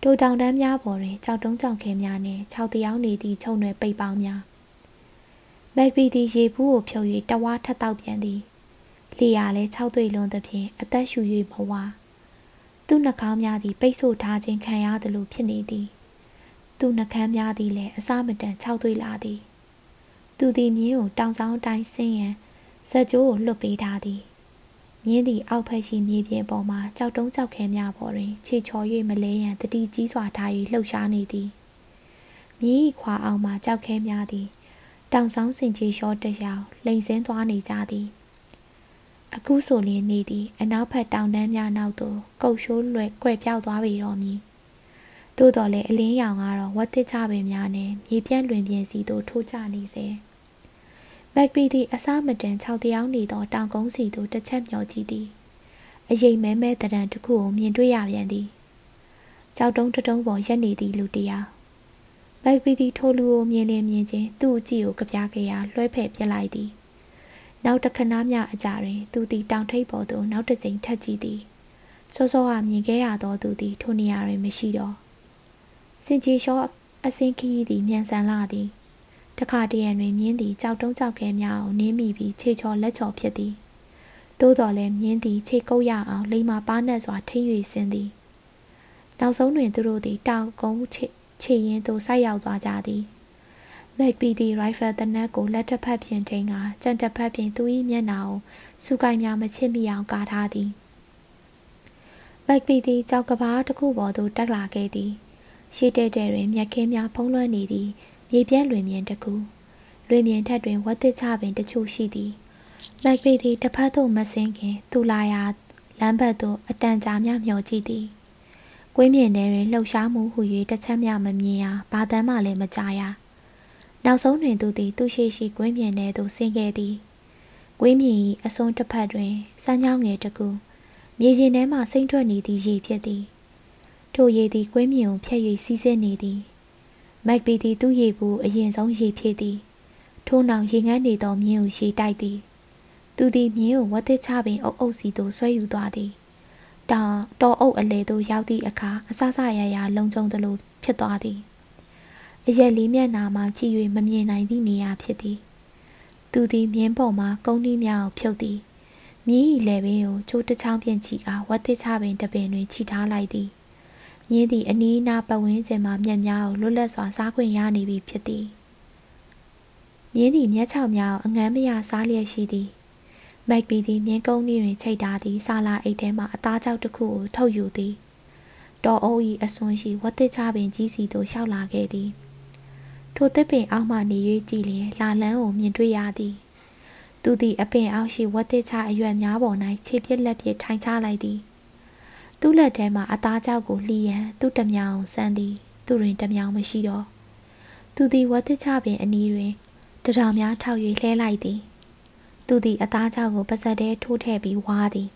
ထိုတောင်တန်းများပေါ်တွင်ကြောက်တုံးကြောက်ခဲများနှင့်ခြောက်တရားနေသည့်ခြုံရွယ်ပိတ်ပေါင်းများ မက်ပီသည်ရေဘူးကိုဖြုတ်၍တဝါထက်တောက်ပြန်သည်လေယာလည်း၆သွေလွန်သဖြင့်အသက်ရှူ၍ဘဝသူ့နှာခေါင်းများသည်ပိတ်ဆို့ထားခြင်းခံရသလိုဖြစ်နေသည်သူ့နှာခမ်းများသည်လည်းအစမတန်၆သွေလာသည်သူသည်မြင်းကိုတောင်ဆောင်တိုင်းဆင်းရန်ဇက်ကျိုးကိုလွတ်ပေးထားသည်မြင်းသည်အောက်ဖက်ရှိမြေပြင်ပေါ်မှကြောက်တုံးကြောက်ခဲများပေါ်တွင် ခြေချော်၍မလဲရန်တတိကြီးစွာထား၍လှုပ်ရှားနေသည်မြင်း၏ခွာအောင်မှကြောက်ခဲများသည် တောင်ဆောင်စင်ချေလျှောတရောင်လိန်ဆင်းသွားနေကြသည်အခုဆိုလျင်နေသည် အနောက်ဘက်တောင်တန်းများနောက်သို့ကုတ်ရှိုးလွယ်ကွယ်ပြောက်သွားပေတော်မူသို့တော်လည်းအလင်းရောင်ကတော့ဝတ်တစ်ချပင်များနဲ့မြေပြန့်လွင်ပြင်းစီသို့ထိုးချနေစေမက်ပီသည်အစားမတန်၆တယောက်နေသောတောင်ကုန်းစီသို့တစ်ချက်မျှော်ကြည့်သည်အရိပ်မဲမဲတရံတစ်ခုကိုမြင်တွေ့ရပြန်သည်ကြောက်တုံးတတုံးပေါ်ရက်နေသည့်လူတယော က်မက်ပီသည်ထိုလူကိုမြင်နေမြင်ချင်းသူ့အကြည့်ကိုကြပြခဲ့ရာလွှဲဖယ်ပြစ်လိုက်သည်နောက်တခဏမျှအကြာတွင် သူသည်တောင်ထိပ်ပေါ်သို့နောက်တစ်ကြိမ်ထပ်ကြည့်သည်စောစောကမြင်ခဲ့ရသောသူသည်ထိုနေရာတွင်မရှိတော့စင်ကြီးလျှောအစင်းခီးသည်မြန်ဆန်လာသည်တခါတရံတွင်မြင်းသည်ကြောက်တုံးကြောက်ခဲများကိုနင်းမိပြီးခြေချော်လက်ချော်ဖြစ်သည်သို့တော်လည်းမြင်းသည်ခြေကုပ်ရအောင်လိမ္မာပါးနှက်စွာထိ၍ဆင်းသည်နောက်ဆုံးတွင်သူတို့သည်တောင်ကုန်းချေ ချေရင်သို့ဆိုက်ရောက်သွားကြသည်မက်ပီသည်ရိုင်ဖယ်တနက်ကိုလက်တစ်ဖက်ဖြင့်ချိန်ကကြံတစ်ဖက်ဖြင့်သူ၏မျက်နှာကိုစူကိုင်းများမချစ်မိအောင်ကာထားသည်မက်ပီသည်ကြောက်ကဘာတစ်ခုပေါ်သို့တက်လာခဲ့သည်ရှေ့တဲတဲတွင်မြက်ခင်းများဖုံးလွှမ်းနေသည်မြေပြန့်လွင်မြင်တစ်ခုလွင်မြင်ထက်တွင်ဝတ်သစ်ချပင်တချို့ရှိသည်မက်ပီသည်တစ်ဖက်သို့မဆင်းခင် သူလာရာလမ်းဘက်သို့အတန်ကြာမြမျှော်ကြည့်သည် ကွင်းမြင်ထဲတွင်လှုပ်ရှားမှုဟူ၍တစ်ချက်မျှမမြင်ရဘာတမ်းမှလည်းမကြားရနောက်ဆုံးတွင်သူသည်သူရှိရှိကွင်းမြင်ထဲသို့ဆင်းခဲ့သည်ကွင်းမြင်၏အစွန်းတစ်ဖက်တွင်စမ်းချောင်းငယ်တစ်ခုမြေပြင်ထဲမှစိမ့်ထွက်နေသည့်ရေဖြစ်သည်ထိုရေသည်ကွင်းမြင်ကိုဖြတ်၍စီးဆင်းနေသည်မက်ပီသည်သူ့ရေဘူးအရင်ဆုံးရေဖြစ်သည်ထို့နောက်ရေငန်းနေသောမြင်းကိုရေတိုက်သည်သူသည်မြင်းကိုဝတ်သစ်ချပင်အုပ်အုပ်စီသို့ဆွဲယူသွားသည် တောင်တော်အုပ်အလေသို့ရောက်သည့်အခါအဆဆရရလုံခြုံသလိုဖြစ်သွားသည်အရက်လေးမျက်နာမှကြည့်၍မမြင်နိုင်သည့်နေရာဖြစ်သည်သူသည်မြင်းပေါ်မှကုန်းနှီးများကိုဖြုတ်သည်မြင်း၏လေပင်ကိုချိုးတစ်ချောင်းပြင်ချီကဝတ်သစ်ချပင်တပင်တွင်ခြိထားလိုက်သည်မြင်းသည်အနီးအနားပတ်ဝန်းကျင်မှမျက်များကိုလွတ်လပ်စွာစားခွင့်ရနေပြီဖြစ်သည်မြင်းသည်မျက်ခြောက်များကိုအငမ်းမရစားလျက်ရှိသည် မက်ပီသည်မြင်းကုန်းနှီးတွင်ချိတ်ထားသည့်ဆာလာအိတ်ထဲမှအသားကြောက်တစ်ခုကိုထုတ်ယူသည်တော်အိုး၏အစွန်းရှိဝတ်သစ်ချပင်ကြီးစီသို့လျှောက်လာခဲ့သည်ထိုသစ်ပင်အောက်မှနေ၍ကြည်လျင်လာလန်းကိုမြင်တွေ့ရသည်သူသည်အပင်အောက်ရှိဝတ်သစ်ချအရွက်များပေါ်၌ခြေပြက်လက်ပြထိုင်ချလိုက်သည်သူ့လက်ထဲမှအသားကြောက်ကိုလှီးရန်သူ့တမြောင်ဆန်းသည်သူတွင်တမြောင်မရှိတော့သူသည်ဝတ်သစ်ချပင်အနီးတွင်တထောင်များထောက်၍လှဲလိုက်သည် သူသည်အသားကြောက်ကိုပါဇက်ထဲထိုးထည့်ပြီးဝါးသည်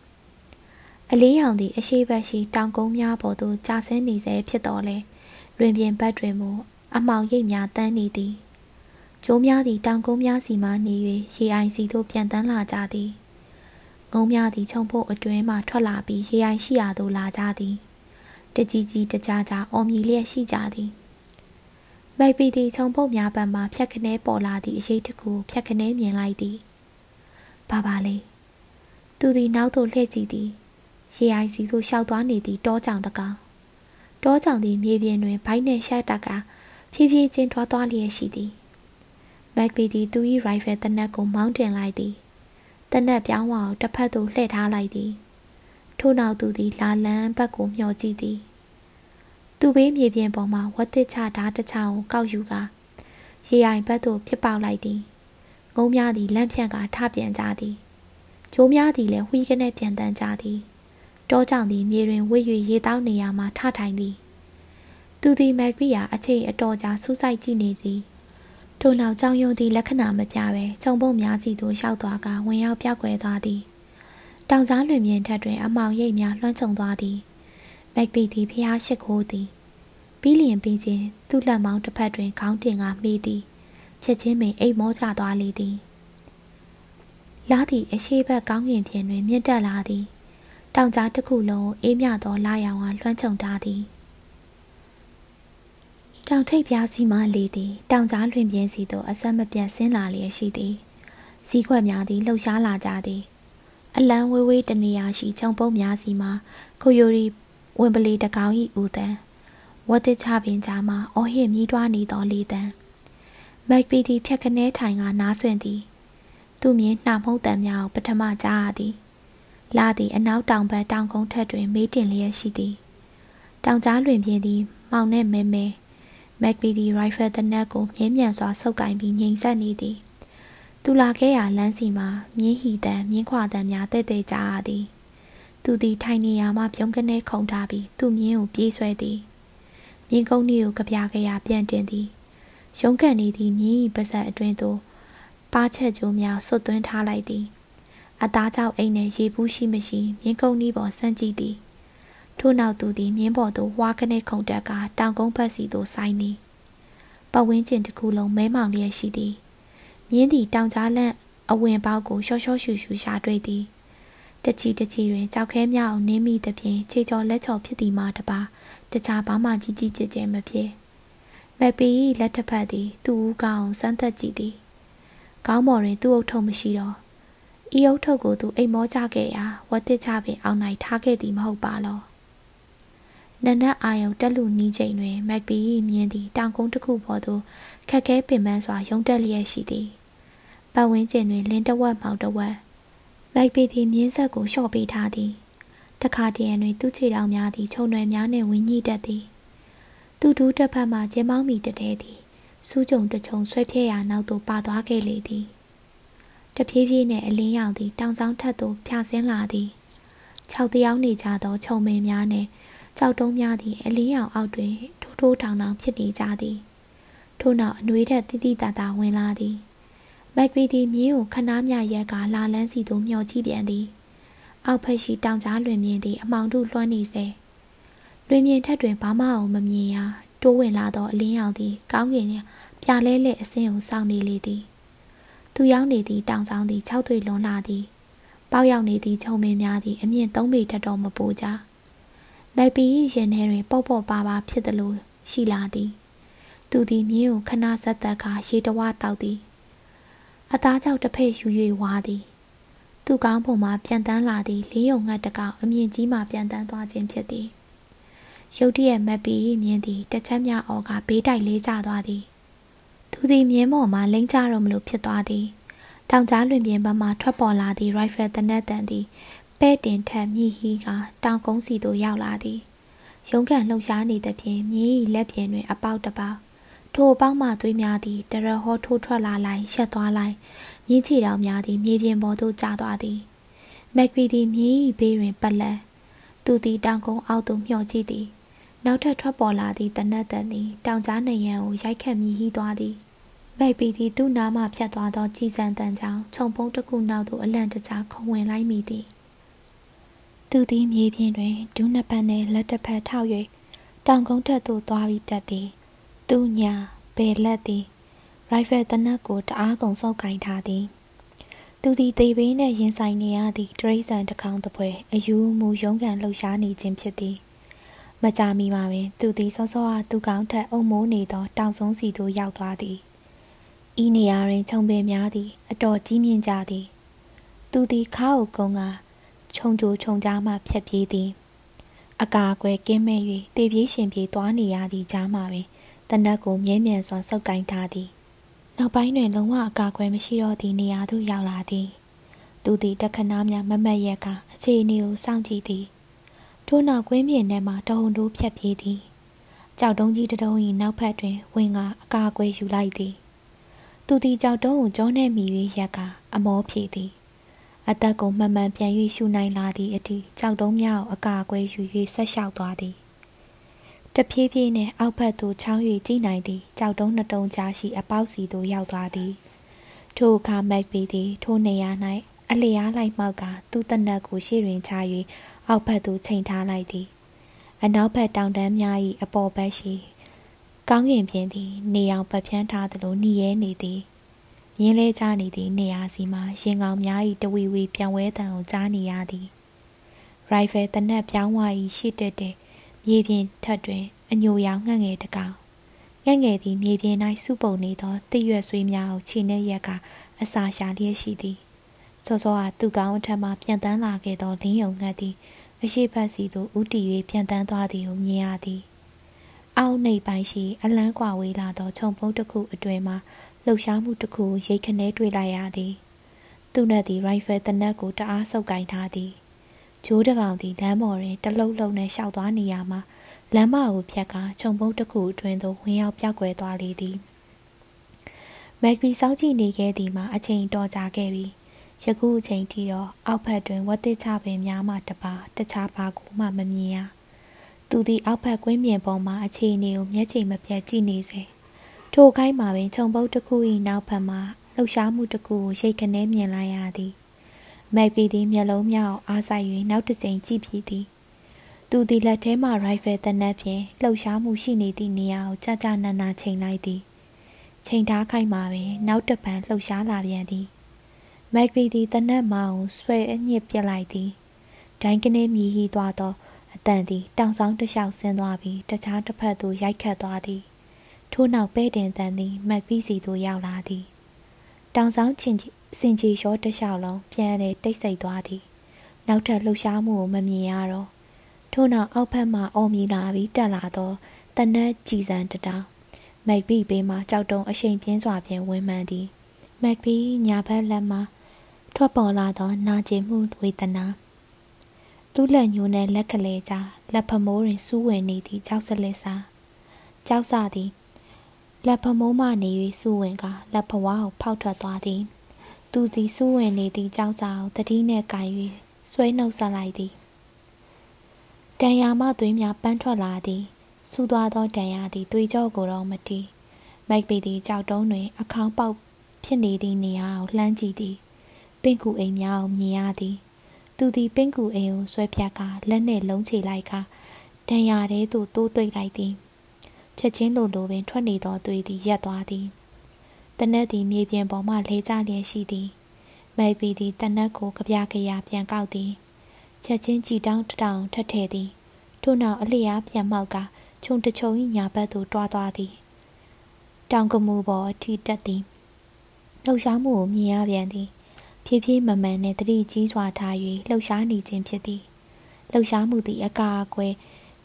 အလေးရောင်သည်အရှိဘက်ရှိတောင်ကုန်းများပေါ်သို့ကျဆင်းနေစေဖြစ်တော်လဲလွင်ပြင်ဘက်တွင်မူအမောင်ရိပ်များတန်းနေသည်ကျိုးများသည်တောင်ကုန်းများစီမှနေ၍ရေအိုင်စီသို့ပြန်တန်းလာကြသည်ငုံများသည်ခြုံဖို့အတွင်းမှထွက်လာပြီးရေအိုင်ရှိရာသို့လာကြသည်တကြီးကြီးတကြကြအော်မြည်လျက်ရှိကြသည်မိုက်ပီသည်ခြုံဖို့များပံမှဖြတ်ခနဲပေါ်လာသည့်အရေးတစ်ခုဖြတ်ခနဲမြင်လိုက်သည် ဘာပါလဲသူသည်နောက်သို့လှည့်ကြည့်သည်ရေအိုင်စီသို့ရှောက်သွားနေသည့်တောကြောင်တကောင်တောကြောင်သည်မြေပြင်တွင်ဘိုက်နှင့်ရှက်တက်ကဖြည်းဖြည်းချင်းထွားသွားလျက်ရှိသည်မက်ပီသည်သူ၏ရိုင်ဖယ်တနက်ကိုမောင်းတင်လိုက်သည်တနက်ပြောင်းဝါကိုတစ်ဖက်သို့လှည့်ထားလိုက်သည်ထို့နောက်သူသည်လာလန်းဘက်ကိုမျှော်ကြည့်သည်သူဘေးမြေပြင်ပေါ်မှဝတ်သစ်ချဓာတ်တစ်ချောင်းကိုကောက်ယူကာရေအိုင်ဘက်သို့ဖြစ်ပေါက်လိုက်သည် ငုံများသည်လန့်ဖြန့်ကာထပြန်ကြသည်ကျိုးများသည်လည်းဝှီးကနေပြန်တန်းကြသည်တောကြောင့်သည်မြေတွင်ဝှေ့၍ရေတောက်နေရာမှထထိုင်သည်သူသည်မက်ဂရီယာအချိန်အတော်ကြာစူးစိုက်ကြည့်နေသည်ထို့နောက်ကြောင်ယုံသည်လက္ခဏာမပြဘဲခြုံပုံများစီသို့လျှောက်သွားကဝင်ရောက်ပြောက်ွယ်သွားသည်တောင်ကြားလွင်မြင်ထက်တွင် အမောင်ရိပ်များလွှမ်းခြုံသွားသည်မက်ဂရီသည်ဖျားရှိခိုးသည်ပြီးလျင်ပြီးချင်းသူ့လက်မောင်းတစ်ဖက်တွင်ခေါင်းတင်ကမိသည် ချက်ချင်းပင်အိတ်မောချသွားလေသည်လာသည့်အရှိဘက်ကောင်းကင်ပြင်တွင်မြင့်တက်လာသည်တောင်ကြားတစ်ခုလုံးအေးမြသောလာရောင်ကလွှမ်းခြုံထားသည်တောင်ထိပ်ပြားစီမှလေသည်တောင်ကြားလွင်ပြင်းစီသို့အဆက်မပြတ်ဆင်းလာလျက်ရှိသည်စီးခွက်များသည်လှုပ်ရှားလာကြသည်အလံဝေးဝေးတနေရာရှိခြုံပုံးများစီမှခိုယိုရီဝင်ပလီတကောင်၏ဦးတန်းဝတ်တစ်ချပင်ကြားမှအော်ဟစ်မြည်တွားနေသောလေတန်း မက်ပီသည်ဖြတ်ခနဲထိုင်ကနားဆွင့်သည်သူမြင်နှာမှုတ်တံများကိုပထမကြားရသည်လာသည်အနောက်တောင်ဘက်တောင်ကုန်းထက်တွင် မေးတင်လျက်ရှိသည်တောင်ကြားလွင်ပြင်းသည်မောင်နှင့်မဲမဲမက်ပီသည်ရိုင်ဖယ်တနက်ကိုမြင်းမြန်စွာဆုပ်ကင်ပြီးငြိမ်ဆက်နေသည်သူလာခဲ့ရာလမ်းစီမှာမြင်းဟီတန်မြင်းခွာတန်များတဲ့တဲ့ကြားရသည်သူသည်ထိုင်နေရာမှပြုံးကနေခုန်ထားပြီးသူ့မြင်းကိုပြေးဆွဲသည်မြင်းကုန်းကြီးကိုကြပြကြရပြန်တင်သည် ရုံးကန်နေသည့်မြင်း၏ပါဇက်အတွင်းသို့ပါချက်ကြိုးများဆွတ်သွင်းထားလိုက်သည်အသားကြောက်အိမ်နှင့်ရေဘူးရှိမရှိမြင်းကုန်းဤပေါ်ဆန့်ကြည့်သည်ထို့နောက်သူသည်မြင်းပေါ်သို့ဝါကနေခုန်တက်ကတောင်ကုန်းဘက်စီသို့ဆိုင်းသည်ပတ်ဝန်းကျင်တစ်ခုလုံးမဲမောင်လျက်ရှိသည်မြင်းသည်တောင်ကြားလန့်အဝင်ပေါက်ကိုရှော့ရှော့ရှူရှူရှာတွေ့သည်တချီတချီတွင်ကြောက်ခဲမြောက်နင်းမိသဖြင့်ခြေချော်လက်ချော်ဖြစ်သည်မှတပါတခြားဘာမှကြီးကြီးကျယ်ကျယ်မဖြစ် မက်ပီ၏လက်ထပ်ဖက်သည် သူ့ဦးကောင်းစမ်းသက်ကြည့်သည်ခေါင်းပေါ်တွင်သူ့အုပ်ထုံမရှိတော့ဤအုပ်ထုပ်ကိုသူအိမ်မောကြခဲ့ရာဝတ်တစ်ချပင်အောင်နိုင်ထားခဲ့သည်မဟုတ်ပါလောနနက်အာယုံတက်လူနီးချိန်တွင်မက်ဘီမြင်သည့်တောင်ကုန်းတစ်ခုပေါ်သို့ခက်ခဲပင်ပန်းစွာရုံတက်လျက်ရှိသည်ပတ်ဝန်းကျင်တွင်လင်းတဝက်မောင်တဝက်မက်ဘီသည်မြင်းဆက်ကိုလျှော့ပေးထားသည်တခါတည်းတွင်သူ့ခြေထောက်များသည်ခြုံရွယ်များနှင့်ဝင်းညှိတတ်သည် သူဒူးတစ်ဖက်မှကျင်းမောင်းမိတတဲ့သည်စူးကြုံတချုံဆွဲဖြဲရာနောက်သို့ပါသွားခဲ့လေသည်တဖြည်းဖြည်းနဲ့အလင်းရောင်သည်တောင်ဆောင်ထက်သို့ဖြာဆင်းလာသည်ခြောက်တယောက်နေကြသောခြုံမင်းများနှင့်ကြောက်တုံးများသည်အလင်းရောင်အောက်တွင်ထိုးထိုးထောင်ထောင်ဖြစ်နေကြသည်ထို့နောက်အနှွေးထက်တိတိတသာဝင်လာသည်မက်ဂရီသည်မြင်းကိုခဏမြရက်ကလာလန်းစီသို့မျှော်ကြည့်ပြန်သည်အောက်ဖက်ရှိတောင်ကြားလွင်မြင်သည်အမောင်တို့လွှမ်းနေစေ လွင်မြင်ထက်တွင်ဘာမှအောင်မမြင်ရာတိုးဝင်လာသောအလင်းရောင်သည်ကောင်းကင်ပြလဲလဲအစင်းကိုစောင့်နေလေသည်သူရောက်နေသည့်တောင်ဆောင်သည်၆ထွေလွန်လာသည်ပေါက်ရောက်နေသည့်ခြုံမင်းများသည်အမြင့်၃ပေထက်တော့မပိုကြမက်ပီ၏ရင်ထဲတွင်ပေါ့ပေါ့ပါပါဖြစ်သလိုရှိလာသည်သူသည်မြင်းကိုခဏဆက်သက်ခါရေတဝတောက်သည်အသားကြောက်တစ်ဖက်ယူ၍ဝါသည်သူကောင်းပုံမှာပြန်တန်းလာသည့်လေးယုံငှက်တကောင်အမြင့်ကြီးမှပြန်တန်းသွားခြင်းဖြစ်သည် ရုတ်တရက်မက်ပီမြင်းသည်တစ်ချက်မြအော်ကဘေးတိုက်လေးကျသွားသည်သူသည်မြင်းပေါ်မှလိမ့်ကြတော့မလို့ဖြစ်သွားသည်တောင်ကြားလွင်ပြင်ဘက်မှထွက်ပေါ်လာသည့်ရိုင်ဖယ်တနက်တန်သည်ပဲ့တင်ထက်မြည်ဟီးကတောင်ကုန်းစီသို့ရောက်လာသည်ရုံးကန်လှုပ်ရှားနေသဖြင့်မြည်လက်ပြင်တွင် အပေါက်တပေါက်ထိုအပေါက်မှသွေးများသည်တရဟောထိုးထွက်လာလိုက်ရှက်သွားလိုက်မြင်းချီတော်များသည်မြေပြင်ပေါ်သို့ကျသွားသည်မက်ဂရီသည်မြည်ဘေးတွင်ပတ်လက်သူသည်တောင်ကုန်းအောက်သို့မျှော်ကြည့်သည် နောက်ထပ်ထွက်ပေါ်လာသည့်တနတ်တန်သည်တောင်ကြားနေရန်ကိုရိုက်ခတ်မြည်ဟီးသွားသည်မိုက်ပီသည်သူ့နားမှဖြတ်သွားသောကြည်စံတန်ကြောင့်ခြုံပုံးတစ်ခုနောက်သို့အလန့်တကြားခုံဝင်လိုက်မိသည်သူသည်မြေပြင်တွင်ဒူးနှစ်ဖက်နှင့်လက်တစ်ဖက်ထောက်၍တောင်ကုန်းထက်သို့သွားပြီးတက်သည်သူညာဘယ်လက်သည်ရိုင်ဖယ်တနက်ကိုတအားကုန်စောက်ကင်ထားသည်သူသည်တေဘေးနှင့်ရင်ဆိုင်နေရသည့်တရိษံတစ်ခေါင်းတစ်ပွဲအယူမူရုံးကန်လှုပ်ရှားနေခြင်းဖြစ်သည် မကြမီမှာပင် သူသည်စောစောအားသူကောင်းထက်အုံမိုးနေသောတောင်ဆုံးစီသို့ရောက်သွားသည်ဤနေရာတွင်ခြုံပင်များသည် အတော်ကြီးမြင့်ကြသည် သူသည်ခါအုပ်ကုန်းကခြုံကြိုခြုံကြားမှဖြတ်ပြေးသည်အကာအကွယ်ကင်းမဲ့၍တေပြေးရှင်ပြေးသွားနေရသည့်ကြားမှာပင်တနက်ကိုမြဲမြံစွာဆုပ်ကိုင်းထားသည်နောက်ပိုင်းတွင်လုံးဝအကာအကွယ်မရှိတော့သည့်နေရာသို့ရောက်လာသည် သူသည်တခဏများမမတ်ရက်ကအခြေအနေကိုစောင့်ကြည့်သည် ထို့နောက်ကွင်းပြင်ထဲမှတဟုန်တိုးဖြတ်ပြေးသည်ကြောက်တုံးကြီးတတုံး၏နောက်ဖက်တွင်ဝင်ကအကာအကွယ်ယူလိုက်သည်သူသည်ကြောက်တုံးကိုကြောနဲ့မိ၍ရက်ကအမောဖြေသည်အသက်ကိုမှန်မှန်ပြန်၍ရှူနိုင်လာသည့်အထိကြောက်တုံးများကိုအကာအကွယ်ယူ၍ဆက်လျှောက်သွားသည်တဖြည်းဖြည်းနဲ့အောက်ဘက်သို့ချောင်း၍ကြည့်နိုင်သည်ကြောက်တုံးနှစ်တုံးကြားရှိအပေါက်စီသို့ရောက်သွားသည်ထိုအခါမက်ပီသည်ထိုနေရာ၌အလျားလိုက်မှောက်ကသူ့တနက်ကိုရှေ့တွင်ချ၍ အောက်ဘက်သို့ချိန်ထားလိုက်သည် အနောက်ဘက်တောင်တန်းများ၏အပေါ်ဘက်ရှိကောင်းကင်ပြင်သည် နေအောင်ပတ်ဖြန်းထားသလိုနှီးရဲနေသည်မြင်းလဲကြားနေသည့်နေရာစီမှာရင်ကောင်များ၏တဝီဝီပြန်ဝဲတံကိုကြားနေရသည်ရိုင်ဖယ်တနက်ပြောင်းဝါ၏ရှိတက်တဲ့မြေပြင်ထက်တွင် အညိုရောင်ငှက်ငယ်တကောင်ငှက်ငယ်သည်မြေပြင်၌စုပုံနေသောတိရွက်ဆွေးများကိုခြေနှက်ရက်ကအစာရှာလျက်ရှိသည်စောစောကသူ့ကောင်းအထက်မှပြန်တန်းလာခဲ့သောလင်းယုံငှက်သည် အရှိဘက်စီသို့ဥတီ၍ပြန်တန်းသွားသည်ကိုမြင်ရသည်အောက်နှိပ်ပိုင်းရှိအလန်းကွာဝေးလာသောခြုံပုံးတစ်ခုအတွင်မှာလှုပ်ရှားမှုတစ်ခုရိတ်ခနဲတွေ့လိုက်ရသည်သူနဲ့သည်ရိုင်ဖယ်တနက်ကိုတအားဆုပ်ကင်ထားသည်ဂျိုးတကောင်သည်လမ်းပေါ်တွင်တလှုပ်လှုပ်နဲ့ရှောက်သွားနေရမှာလမ်းမကိုဖြတ်ကာခြုံပုံးတစ်ခုအတွင်သို့ဝင်ရောက်ပြောက်ကွယ်သွားလေသည်မက်ဂီစောင့်ကြည့်နေခဲ့သည်မှာအချိန်တော်ကြာခဲ့ပြီ ယခုအချိန်ထိတော့အောက်ဖက်တွင်ဝတ်တစ်ချပင်များမှတပါတခြားဘာကိုမှမမြင်ရသူသည်အောက်ဖက်ကွင်းပြင်ပေါ်မှအခြေအနေကိုမျက်ခြေမပြတ်ကြည့်နေစေထိုခိုင်းမှာပင်ခြုံပုတ်တစ်ခု၏နောက်ဖက်မှလှုပ်ရှားမှုတစ်ခုကိုရိတ်ခနဲမြင်လိုက်ရသည်မိုက်ပီသည်မျက်လုံးမြောက်အားဆိုင်၍နောက်တစ်ကြိမ်ကြည့်ပြီးသည်သူသည်လက်ထဲမှရိုင်ဖယ်တနက်ဖြင့်လှုပ်ရှားမှုရှိနေသည့်နေရာကိုကြကြနနချိန်လိုက်သည်ချိန်ထားခိုင်းမှာပင် နောက်တစ်ပံလှုပ်ရှားလာပြန်သည် မက်ဂရီသည်တနက်မောင်ဆွဲအညစ်ပြစ်လိုက်သည်ဒိုင်းကနေမြည်ဟီသွားသောအတန်သည်တောင်ဆောင်တစ်လျှောက်ဆင်းသွားပြီးတခြားတစ်ဖက်သို့ရိုက်ခတ်သွားသည်ထို့နောက်ပဲ့တင်တန်သည်မက်ပီစီသို့ရောက်လာသည်တောင်ဆောင်ချင်စင်ကြီးရောတလျှောက်လုံးပြန်လေတိတ်ဆိတ်သွားသည်နောက်ထပ်လှူရှားမှုကိုမမြင်ရတော့ထို့နောက်အောက်ဖက်မှအော်မီလာပြီးတက်လာတော့တနက်ကြည်စံတတောင်မက်ဘီဘေးမှကြောက်တုံအရှိန်ပြင်းစွာဖြင့်ဝင်မှန်သည်မက်ဘီညာဘက်လက်မှ ထွက်ပေါ်လာသောနာကျင်မှုဝေဒနာသူ့လက်ညှိုးနှင့်လက်ကလေးကြားလက်ဖမိုးတွင်စူးဝင်နေသည့်ကြောက်စလက်စာကြောက်စသည်လက်ဖမိုးမှနေ၍စူးဝင်ကလက်ဖဝါကိုဖောက်ထွက်သွားသည် သူသည်စူးဝင်နေသည့်ကြောက်စာကိုတတိနှင့်ကန်၍ဆွဲနှုတ်ဆက်လိုက်သည်တန်ရာမသွေးများပန်းထွက်လာသည်စူသွားသောတန်ရာသည်တွေးကြောကိုတော့မတီးမိုက်ပေသည်ကြောက်တုံးတွင် အခေါင်းပေါက်ဖြစ်နေသည့်နေရာကိုလှမ်းကြည့်သည် ပင့်ကူအိမ်များကိုမြင်ရသည် သူသည်ပင့်ကူအိမ်ကိုဆွဲဖြတ်ကလက်နှင့်လုံးချလိုက်ကတန်ရာထဲသို့တိုးသိမ့်လိုက်သည်ချက်ချင်းလိုလိုပင်ထွက်နေသောသွေးသည်ရက်သွားသည်တနက်သည်မြေပြင်ပေါ်မှလဲကျလျက်ရှိသည်မိုက်ပီသည်တနက်ကိုကြပြကြရပြန်ကောက်သည်ချက်ချင်းကြည်တောင်းတတောင်ထက်ထဲသည်ထို့နောက်အလျားပြန်မောက်ကခြုံတချုံ၏ညာဘက်သို့တွားသွားသည်တောင်ကမူပေါ်အထိတက်သည်လှုပ်ရှားမှုကိုမြင်ရပြန်သည် ဖြည်းဖြည်းမမှန်နဲ့တတိကြီးစွာထား၍လှုပ်ရှားနေခြင်းဖြစ်သည်လှုပ်ရှားမှုသည်အကာအကွယ်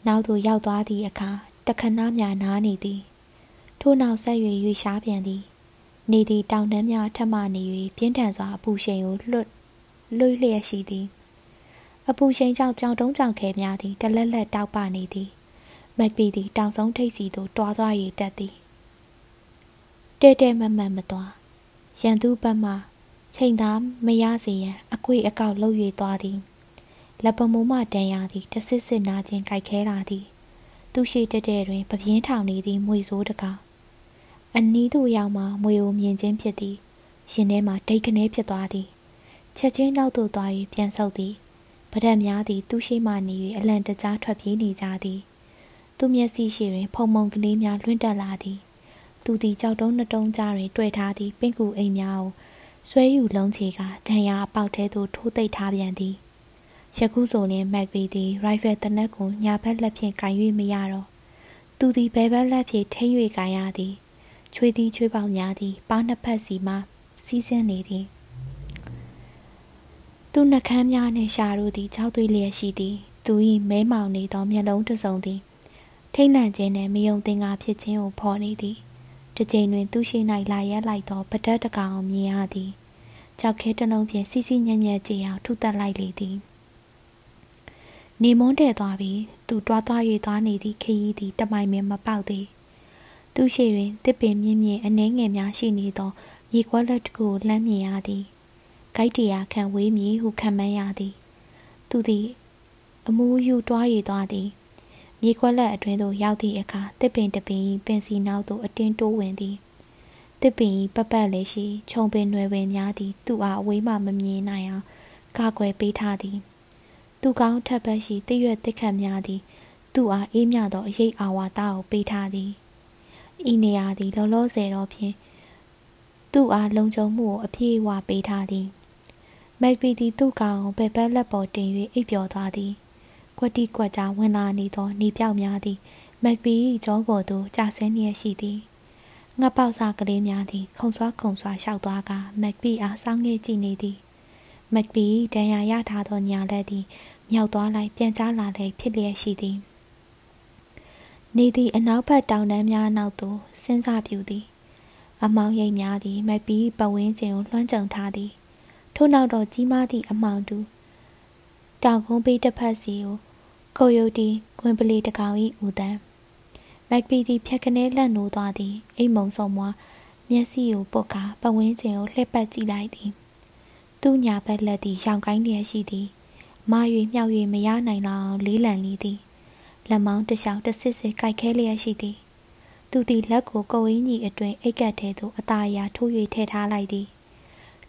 နောက်သို့ရောက်သွားသည့်အခါတခဏများနားနေသည်ထို့နောက်ဆက်၍ရွေရှားပြန်သည် နေသည့်တောင်တန်းများထပ်မနေ၍ပြင်းထန်စွာအပူရှိန်ကိုလွတ်လွှလျက်ရှိသည်အပူရှိန်ကြောင့်ကြောင်တုံးကြောင်ခဲများသည်တလက်လက်တောက်ပနေသည်မက်ပီသည်တောင်ဆုံးထိပ်စီသို့တွားသွား၍တက်သည်တဲတဲမမတ်မသွားရန်သူဘက်မှ ချိန်သာမရစေရန်အကွေအကောက်လှုပ်၍သွားသည်လက်ပမိုးမှတန်ရသည်တဆစ်စစ်နာခြင်းကြိုက်ခဲလာသည် သူရှိတက်တဲ့တွင်ပပြင်းထောင်နေသည့်မွေဆိုးတကားအနီးသို့ရောက်မှမွေကိုမြင်ခြင်းဖြစ်သည်ရင်ထဲမှဒိတ်ကနေဖြစ်သွားသည်ချက်ချင်းနောက်သို့သွား၍ပြန်ဆုပ်သည်ပဒတ်များသည်သူရှိမှနေ၍အလံတကြားထွက်ပြေးနေကြသည် သူမျက်စိရှိတွင် ဖုံမုံကလေးများလွင့်တက်လာသည် သူသည်ကြောက်တုံးနှတုံးကြားတွင်တွေ့ထားသည့်ပင့်ကူအိမ်များကို ဆွဲယူလုံးချေကဒဏ်ရာအပေါက်ထဲသို့ထိုးသိပ်ထားပြန်သည်ယခုဆိုရင်မက်ဗီသည်ရိုင်ဖယ်တနက်ကိုညာဘက်လက်ဖြင့်ကင်၍မရတော့သူသည်ဘဲဘက်လက်ဖြင့်ထိမ့်၍ကင်ရသည်ချွေသည်ချွေပေါင်များသည်ပါးနှစ်ဖက်စီမှစီးဆင်းနေသည်သူနှကမ်းများနှင့်ရှာတို့သည်ကြောက်သွေးလျက်ရှိသည်သူ၏မဲမောင်နေသောမျက်လုံးတစ်စုံသည်ထိတ်လန့်ခြင်းနှင့်မယုံသင်္ကာဖြစ်ခြင်းကိုဖော်နေသည် တစ်ချိန်တွင် သူရှိ၌လာရက်လိုက်သောပဒတ်တကောင်မြင်ရသည်ကြောက်ခဲတစ်လုံးဖြင့်စီစီညံ့ညံ့ကြည်အောင်ထုတက်လိုက်လေသည်နေမွန်းတဲ့သွားပြီးသူတွားသွား၍သွားနေသည့်ခရီးသည်တမိုင်မင်မပေါက်သည်သူရှိတွင်တစ်ပင်မြင့်မြင့်အနှဲငယ်များရှိနေသောမြေကွက်လက်တစ်ခုကိုလှမ်းမြင်ရသည်ဂိုက်တရာခံဝေးမည်ဟုခံမှန်းရသည် သူသည် အမူးယူတွား၍သွားသည် မြေခွက်လက်အတွင်းသို့ရောက်သည့်အခါတစ်ပင်တပင်ပင်စီနောက်သို့အတင်းတိုးဝင်သည်တစ်ပင်ပပတ်လေးရှိခြုံပင်နွယ်ပင်များသည်သူ့အားအဝေးမှမမြင်နိုင်အောင်ကာကွယ်ပေးထားသည်သူကောင်းထပ်ပတ်ရှိတရွက်တစ်ခတ်များသည်သူ့အားအေးမြသောအရေးအာဝါဒကိုပေးထားသည်ဤနေရာသည်လောလောဆယ်တော့ဖြင့်သူ့အားလုံခြုံမှုကိုအပြည့်အဝပေးထားသည်မက်ပီသည်သူ့ကောင်ကိုဘယ်ဘက်လက်ပေါ်တင်၍အိပ်ပျော်သွားသည် ကွက်တိကွက်ကြားဝင်လာနေသောနေပြောက်များသည်မက်ပီ၏ကြောပေါ်သို့ကြာဆင်းလျက်ရှိသည်ငှက်ပေါက်စားကလေးများသည်ခုံဆွားခုံဆွားလျှောက်သွားကမက်ပီအားစောင်းငယ်ကြည့်နေသည်မက်ပီဒဏ်ရာရထားသောညာလက်သည်မြောက်သွားလိုက်ပြန်ချလာလိုက်ဖြစ်လျက်ရှိသည်နေသည့်အနောက်ဘက်တောင်တန်းများနောက်သို့စဉ်းစားပြူသည် အမောင်ရိပ်များသည်မက်ပီပဝင်းကျင်ကိုလွှမ်းကြုံထားသည်ထို့နောက်တော့ကြီးမားသည့်အမောင်တူ တောင်ကုန်းပေးတစ်ဖက်စီကိုကိုယုတ်တီခွင်ပလီတကောင်ဤဦးတန်းမက်ပီသည်ဖြတ်ကနေလက်နိုးသွားသည်အိမ်မုံဆုံမွားမျက်စိကိုပုတ်ကာပဝင်းကျင်ကိုလှည့်ပတ်ကြည့်လိုက်သည်သူ့ညာဘက်လက်သည်ရောင်ကိုင်းလျက်ရှိသည်မာ၍မြောက်၍မရနိုင်လောက်လေးလံလီသည်လက်မောင်းတစ်ချောင်းတစ်စစ်စစ်ကြိုက်ခဲလျက်ရှိသည်သူသည်လက်ကိုကိုဝင်းကြီးအတွင်အိတ်ကတ်ထဲသို့အသားအရာထိုး၍ထည့်ထားလိုက်သည်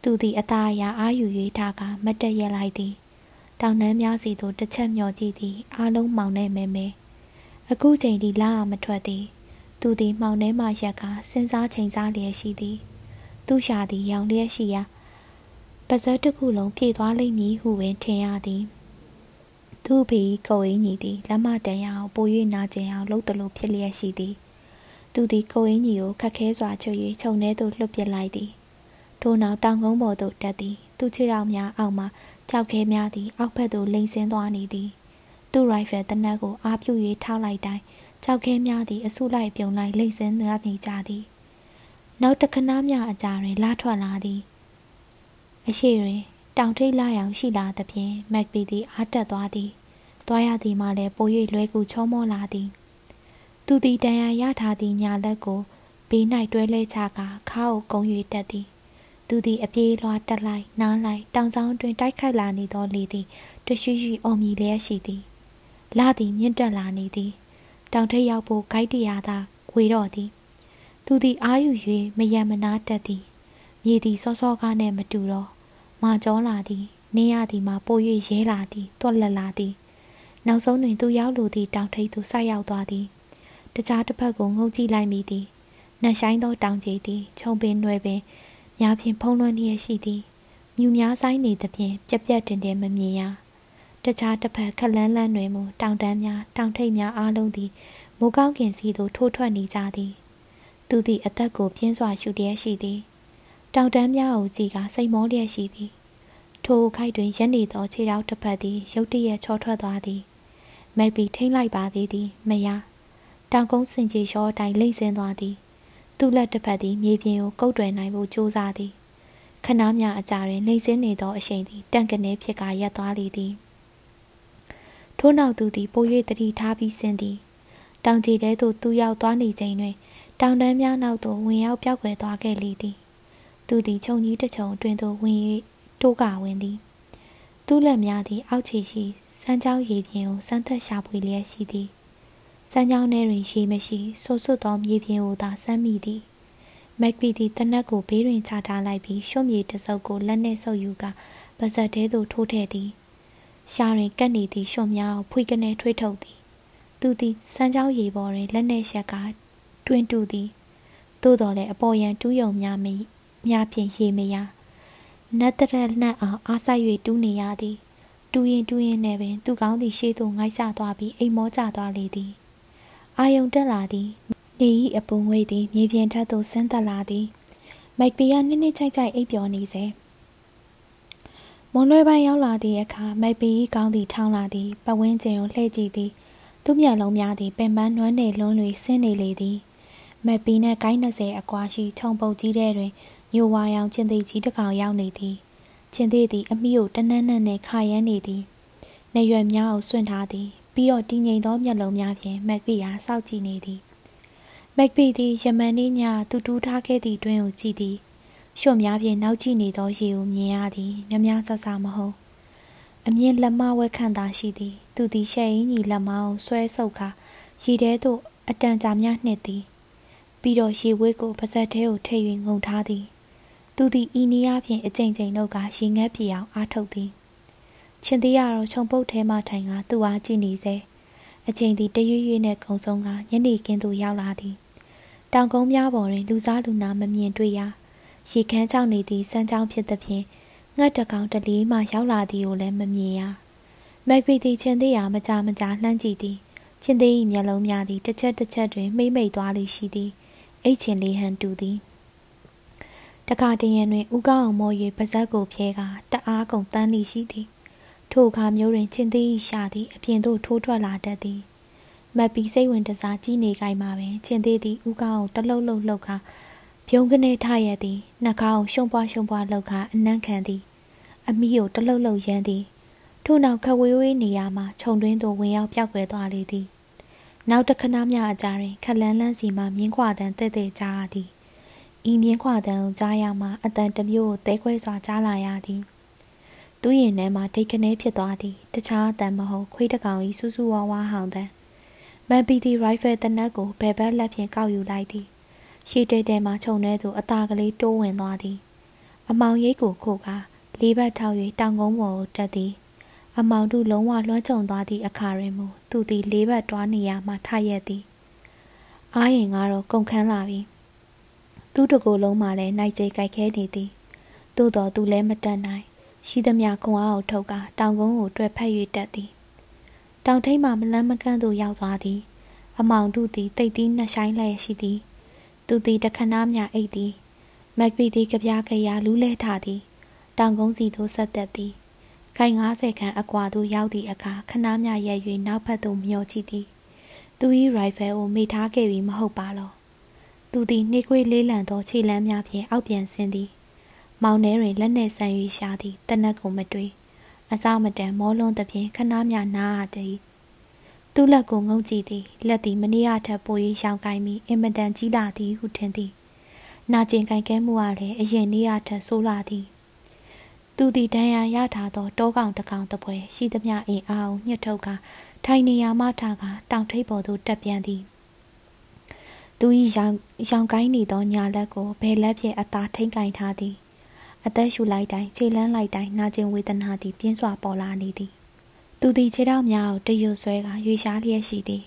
သူသည်အသားအရာအာယူ၍ထားကမတ်တက်ရက်လိုက်သည် တောင်နှမ်းများစီသို့တစ်ချက်မျောကြည့်သည်အားလုံးမောင်နေမဲမဲအခုချိန်ဒီလာမထွက်သည်သူသည်မှောင်ထဲမှရက်ကစဉ်းစားချိန်စားလျက်ရှိသည်သူရှာသည်ရောင်လျက်ရှိရာပါဇက်တစ်ခုလုံးပြေသွားလိမ့်မည်ဟုပင်ထင်ရသည်သူ့ဖေကိုအင်းကြီးသည်လက်မတန်ရအောင်ပို၍နာကျင်အောင်လှုပ်တလို့ဖြစ်လျက်ရှိသည်သူသည်ကိုအင်းကြီးကိုခက်ခဲစွာချုပ်၍ခြုံထဲသို့လွှတ်ပစ်လိုက်သည်ထို့နောက်တောင်ကုန်းပေါ်သို့တက်သည်သူခြေထောက်များအောက်မှ ကြောက်ခဲများသည်အောက်ဘက်သို့လိမ့်ဆင်းသွားနေသည်သူ့ရိုင်ဖယ်တနက်ကိုအားပြု၍ထောက်လိုက်တိုင်းကြောက်ခဲများသည်အဆုလိုက်ပြုံလိုက်လိမ့်ဆင်းသွားနေကြသည်နောက်တခဏမျှအကြာတွင်လာထွက်လာသည်အရှိတွင်တောင်ထိပ်လာရောင်ရှိလာသဖြင့်မက်ပီသည်အားတက်သွားသည်သွားရသည်မှလည်းပို၍လွဲကူချောမောလာသည်သူသည်တန်ရာရထားသည့်ညာလက်ကိုဘေး၌တွဲလဲချကာခါကိုကုံ၍တက်သည် သူသည်အပြေးလွှားတက်လိုက်နားလိုက်တောင်ဆောင်တွင်တိုက်ခိုက်လာနေသောလေသည်တရှိရှိအော်မြည်လျက်ရှိသည်လာသည်မြင့်တက်လာနေသည်တောင်ထိပ်ရောက်ဖို့ဂိုက်တရာသာခွေတော့သည် သူသည်အာယူ၍မယံမနာတက်သည်မြေသည်စောစောကားနှင့်မတူတော့မာကြောလာသည်နင်းရသည်မှာပို၍ရဲလာသည်တွက်လက်လာသည်နောက်ဆုံးတွင်သူရောက်လိုသည့်တောင်ထိပ်သို့ဆိုက်ရောက်သွားသည်တခြားတစ်ဖက်ကိုငုံကြည့်လိုက်မိသည်နှက်ဆိုင်သောတောင်ကြီးသည်ခြုံပင်နွယ်ပင် များဖြင့်ဖုံးလွှမ်းလျက်ရှိသည်မြူများဆိုင်နေသဖြင့်ပြက်ပြက်တင်တင်မမြင်ရတခြားတစ်ဖက်ခလန်းလန်းတွင်မူတောင်တန်းများတောင်ထိပ်များအားလုံးသည်မိုးကောင်းကင်စီသို့ထိုးထွက်နေကြသည် သူသည်အသက်ကိုပြင်းစွာရှူလျက်ရှိသည်တောင်တန်းများကိုကြည့်ကစိတ်မောလျက်ရှိသည်ထိုခိုက်တွင်ရက်နေသောခြေထောက်တစ်ဖက်သည်ရုတ်တရက်ချောထွက်သွားသည်မိုက်ပြီးထိမ့်လိုက်ပါသေးသည်မရတောင်ကုန်းစင်ကြီးရှောအတိုင်းလိမ့်ဆင်းသွားသည် သူ့လက်တစ်ဖက်သည်မြေပြင်ကိုကုတ်တွယ်နိုင်ဖို့ကြိုးစားသည်ခဏမြအကြာတွင်လိမ့်ဆင်းနေသောအရှိန်သည်တန့်ကနေဖြစ်ကာရပ်သွားလေသည်ထို့နောက်သူသည်ပို၍တတိထားပြီးဆင်းသည်တောင်ကြီးထဲသို့သူရောက်သွားနေချိန်တွင် တောင်တန်းများနောက်သို့ဝင်ရောက်ပြောက်ွယ်သွားခဲ့လေသည်သူသည်ခြုံကြီးတစ်ချုံတွင်သို့ဝင်၍တိုးကဝင်သည်သူ့လက်များသည်အောက်ခြေရှိစမ်းချောင်းရေပြင်ကိုစမ်းသက်ရှာဖွေလျက်ရှိသည် စမ်းချောင်းထဲတွင်ရေမရှိဆိုးဆွတ်သောမြေပြင်ကိုသာစမ်းမိသည်မက်ပီသည်တနက်ကိုဘေးတွင်ချထားလိုက်ပြီးရှုံးမြေတစုပ်ကိုလက်နှင့်ဆုပ်ယူကာပါဇက်ထဲသို့ထိုးထည့်သည်ရှာတွင်ကပ်နေသည့်ရှုံများကိုဖွေကနေထွေးထုတ်သည်သူသည်စမ်းချောင်းရေပေါ်တွင်လက်နှင့်ရှက်ကတွင်တူသည်သို့တော်လည်းအပေါ်ယံတူးယုံများမိများဖြင့်ရေမရနတ်တရက်နှံ့အောင်အားဆိုင်၍တူးနေရသည်တူးရင်တူးရင်နဲ့ပင်သူကောင်းသည်ရှေးသို့ငိုက်ဆသွားပြီးအိမ်မောကျသွားလေသည် အာယုံတက်လာသည်နေဤအပုံငွေသည်မြေပြင်ထက်သို့ဆင်းသက်လာသည်မိုက်ပီယာနစ်နစ်ချိုက်ချိုက်အိပ်ပျော်နေစေမွန်လွဲပိုင်းရောက်လာသည့်အခါမိုက်ပီကောင်းသည်ထောင်းလာသည်ပဝင်းကျင်ကိုလှည့်ကြည့်သည်သူ့မျက်လုံးများသည်ပင်ပန်းနွမ်းနေလွန်း၍ဆင်းနေလေသည်မက်ပီနှင့်ကိုင်း20အကွာရှိခြုံပုတ်ကြီးထဲတွင်ညိုဝါရောင်ချင်းသေးကြီးတစ်ကောင်ရောက်နေသည်ချင်းသေးသည်အမိကိုတနန်းနန်းနဲ့ခါရမ်းနေသည်နေရွယ်များကိုစွန့်ထားသည် ပြီးတော့တည်ငြိမ်သောမျက်လုံးများဖြင့်မက်ပီအားစောက်ကြည့်နေသည်မက်ပီသည်ယမန်နေ့ညသူတူးထားခဲ့သည့်တွင်ကိုကြည့်သည်ရှော့များဖြင့်နောက်ကြည့်နေသောရေကိုမြင်ရသည်များများဆဆမဟုတ်အမြင်လက်မဝက်ခန့်သာရှိသည် သူသည်ရှဲအင်းကြီးလက်မအောင်ဆွဲဆုပ်ခါရေထဲသို့အတန်ကြာများနှစ်သည် ပြီးတော့ရေဝဲကိုပါဇက်ထဲကိုထည့်၍ငုံထားသည် သူသည်ဤနည်းအားဖြင့်အကြိမ်ကြိမ်လောက်ကရေငတ်ပြေအောင်အားထုတ်သည် ချင်းသေးရတော့ခြုံပုတ်ထဲမှထိုင်ကသူ့အားကြည့်နေစေအချိန်သည်တရွရွနဲ့ကုံဆုံးကညနေခင်းသို့ရောက်လာသည်တောင်ကုန်းများပေါ်တွင်လူစားလူနာမမြင်တွေ့ရရေခမ်းချောင်းနေသည့်စမ်းချောင်းဖြစ်သဖြင့်ငှက်တကောင်တလီမှရောက်လာသည်ကိုလည်းမမြင်ရမက်ဖီသည်ချင်းသေးရမကြမကြလှမ်းကြည့်သည်ချင်းသေး၏မျက်လုံးများသည်တစ်ချက်တစ်ချက်တွင်မှိမ့်မိတ်သွားလေရှိသည်အိတ်ချင်လေးဟန်တူသည်တခါတရံတွင်ဥကောင်းအောင်မော၍ပါဇက်ကိုဖြဲကတအားကုန်တန်းလိရှိသည် ထိုအခါမျိုးတွင်ချင်းသေး၏ရှာသည်အပြင်သို့ထိုးထွက်လာတတ်သည်မက်ပီစိတ်ဝင်တစားကြီးနေကြမှာပင်ချင်းသေးသည်ဥကောင်းအောင်တလှုပ်လှုပ်လှုပ်ခါပြုံးကနေထရသည်နှာခေါင်းရှုံပွားရှုံပွားလှုပ်ခါအနံ့ခံသည် အမီးကိုတလှုပ်လှုပ်ရမ်းသည်ထို့နောက်ခဝေးဝေးနေရာမှာခြုံတွင်းသို့ဝင်ရောက်ပြောက်ွယ်သွားလေသည်နောက်တခဏမျှအကြာတွင်ခလန်းလန်းစီမှမြင်းခွာတန်တဲ့တဲ့ကြားရသည်ဤမြင်းခွာတန်ကိုကြားရမှအတန်တစ်မျိုးကိုတဲခွဲစွာကြားလာရသည် သူ့ရင်ထဲမှာဒိတ်ကနေဖြစ်သွားသည်တခြားအတန်မဟုတ်ခွေးတကောင်၏စူးစူးဝါးဝါးဟောင်းတန်မန်ပီတီရိုင်ဖယ်တနက်ကိုဘယ်ဘက်လက်ဖြင့်ကောက်ယူလိုက်သည်ရှေ့တိတ်တဲမှခြုံထဲသို့အသာကလေးတိုးဝင်သွားသည် အမောင်ရိတ်ကိုခိုကလေးဘက်ထောက်၍တောင်ကုန်းပေါ်ကိုတက်သည် အမောင်တို့လုံးဝလွှမ်းခြုံသွားသည့်အခါတွင်မူသူသည်လေးဘက်တွားနေရမှထရက်သည်အားရင်ကတော့ကုန်ခန်းလာပြီသူ့တကိုယ်လုံးမှလည်းနိုင်ကျိတ်ကြိုက်ခဲနေသည်သို့တော်သူလည်းမတတ်နိုင် ရှိသမျှခွန်အားကိုထုတ်ကာတောင်ကုန်းကိုတွဲဖက်၍တက်သည်တောင်ထိပ်မှမလန်းမကန့်သို့ရောက်သွားသည် အမောင်တို့သည်တိတ်သီးနှဆိုင်လျက်ရှိသည် သူသည်တခဏမျှအိတ်သည်မက်ဘီသည်ကြပြားကြရာလူးလဲထားသည်တောင်ကုန်းစီသို့ဆက်သက်သည်ခိုင်90ခန်းအကွာသို့ရောက်သည့်အခါခဏမျှရဲ၍နောက်ဘက်သို့မျောကြည့်သည်သူ၏ရိုင်ဖယ်ကိုမိထားခဲ့ပြီးမဟုတ်ပါလောသူသည်နှိကွေးလေးလံသောခြေလမ်းများဖြင့်အောက်ပြန်ဆင်းသည် မောင်ထဲတွင်လက်နှင့်ဆန်၍ရှာသည်တနက်ကိုမတွေ့အစားမတန်မောလွန်းသဖြင့်ခဏမျှနားရသည်သူ့လက်ကိုငုံကြည့်သည်လက်သည်မနီးရထက်ပို၍ရှောင်ကိုင်းပြီးအင်မတန်ကြီးလာသည်ဟုထင်သည်နာကျင်ကြိုင်ကဲမှုအားလည်းအရင်နေ့ရထက်ဆိုးလာသည်သူသည်ဒဏ်ရာရထားသောတောကောင်တကောင်တပွဲရှိသမျှအင်အားကိုညှစ်ထုတ်ကထိုင်နေရာမှထားကတောင်ထိပ်ပေါ်သို့တက်ပြန်သည်သူ၏ရောင်ရောင်ကိုင်းနေသောညာလက်ကိုဘယ်လက်ဖြင့်အသာထိန်ကင်ထားသည် အသက်ရှူလိုက်တိုင်းခြေလန်းလိုက်တိုင်းနာကျင်ဝေဒနာသည်ပြင်းစွာပေါ်လာနေသည်သူသည်ခြေထောက်များကိုတရွဆွဲကရွေရှားလျက်ရှိသည်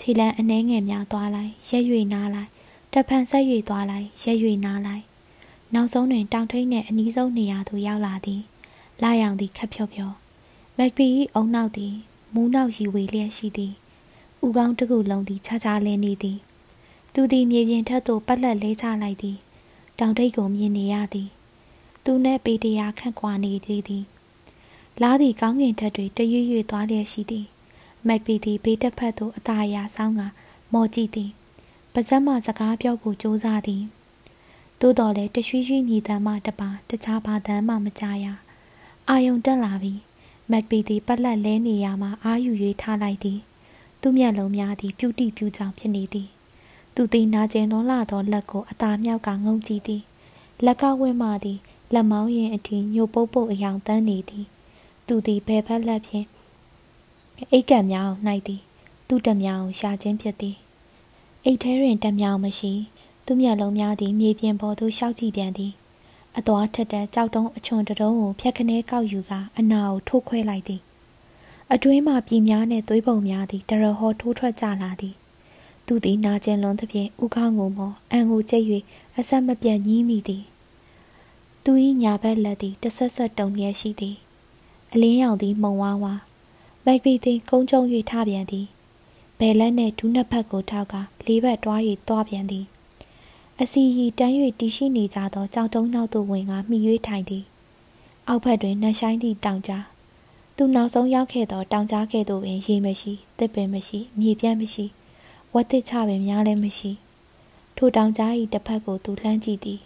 ခြေလန်းအနှဲငယ်များသွားလိုက်ရက်၍နားလိုက်တဖန်ဆက်၍သွားလိုက်ရက်၍နားလိုက်နောက်ဆုံးတွင်တောင်ထိပ်နှင့်အနီးဆုံးနေရာသို့ရောက်လာသည်လာရောင်သည်ခက်ဖြောဖြောမက်ပီ၏အုံနောက်သည်မူးနောက်ရီဝေလျက်ရှိသည်ဥကောင်းတစ်ခုလုံးသည်ခြားခြားလင်းနေသည် သူသည်မြေပြင်ထက်သို့ပတ်လက်လဲချလိုက်သည်တောင်ထိပ်ကိုမြင်နေရသည် သူနှင့်ပေတရာခန့်ကွာနေသည်သည်လားသည်ကောင်းကင်ထက်တွေတရွရွသွားလျက်ရှိသည်မက်ပီသည်ဘေးတစ်ဖက်သို့အသာအရာဆောင်းကမော်ကြည့်သည်ပါဇက်မှစကားပြောဖို့ကြိုးစားသည်သို့တော်လည်းတရွှီရွှီမြည်တမ်းမှတပါတခြားဘာတမ်းမှမကြားရအာယုံတက်လာပြီးမက်ပီသည်ပတ်လက်လဲနေရမှအာယူ၍ထားလိုက်သည်သူမျက်လုံးများသည်ပြုတိပြုကြောင်ဖြစ်နေသည်သူသည်နာကျင်လွန်လာသောလက်ကိုအသာမြောက်ကငုံကြည့်သည်လက်ကဝဲမှသည် လက်မောင်းရင်အထိညိုပုတ်ပုတ်အယောင်တန်းနေသည် သူသည်ဘယ်ဘက်လက်ဖြင့်အိတ်ကံများ၌သည် သူ့တမြောင်ရှာခြင်းဖြစ်သည်အိတ်ထဲတွင်တမြောင်မရှိ သူမျက်လုံးများသည်မြေပြင်ပေါ်သို့ရှောက်ကြည့်ပြန်သည်အသွားထက်တဲ့ကြောက်တုံးအချွန်တုံးကိုဖြက်ခနဲကောက်ယူကအနာကိုထိုးခွဲလိုက်သည်အတွင်းမှပြည်များနှင့်သွေးပုံများသည်တရဟောထိုးထွက်ကြလာသည်သူသည်နာကျင်လွန်သဖြင့်ဥခေါင်းကိုမောအံကိုကျိတ်၍အဆက်မပြတ်ညှီးမိသည် သူ၏ညာဘက်လက်သည်တဆက်ဆက်တုံလျက်ရှိသည်အလင်းရောင်သည်မှုံဝါးဝါမက်ပီသည်ကုန်းကျုံ၍ထပြန်သည်ဘယ်လက်နှင့်ဒူးနှစ်ဖက်ကိုထောက်ကလေးဘက်တွား၍တွားပြန်သည်အစီရီတန်း၍တီရှိနေကြသောကြောက်တုံးနောက်သို့ဝင်ကမိ၍ထိုင်သည်အောက်ဘက်တွင်နှဆိုင်သည့်တောင်ကြားသူနောက်ဆုံးရောက်ခဲ့သောတောင်ကြားကဲ့သို့ပင်ရေမရှိတစ်ပင်မရှိမြေပြန့်မရှိဝတ်တစ်ချပင်များလည်းမရှိထိုတောင်ကြား၏တစ်ဖက်ကိုသူလှမ်းကြည့်သည်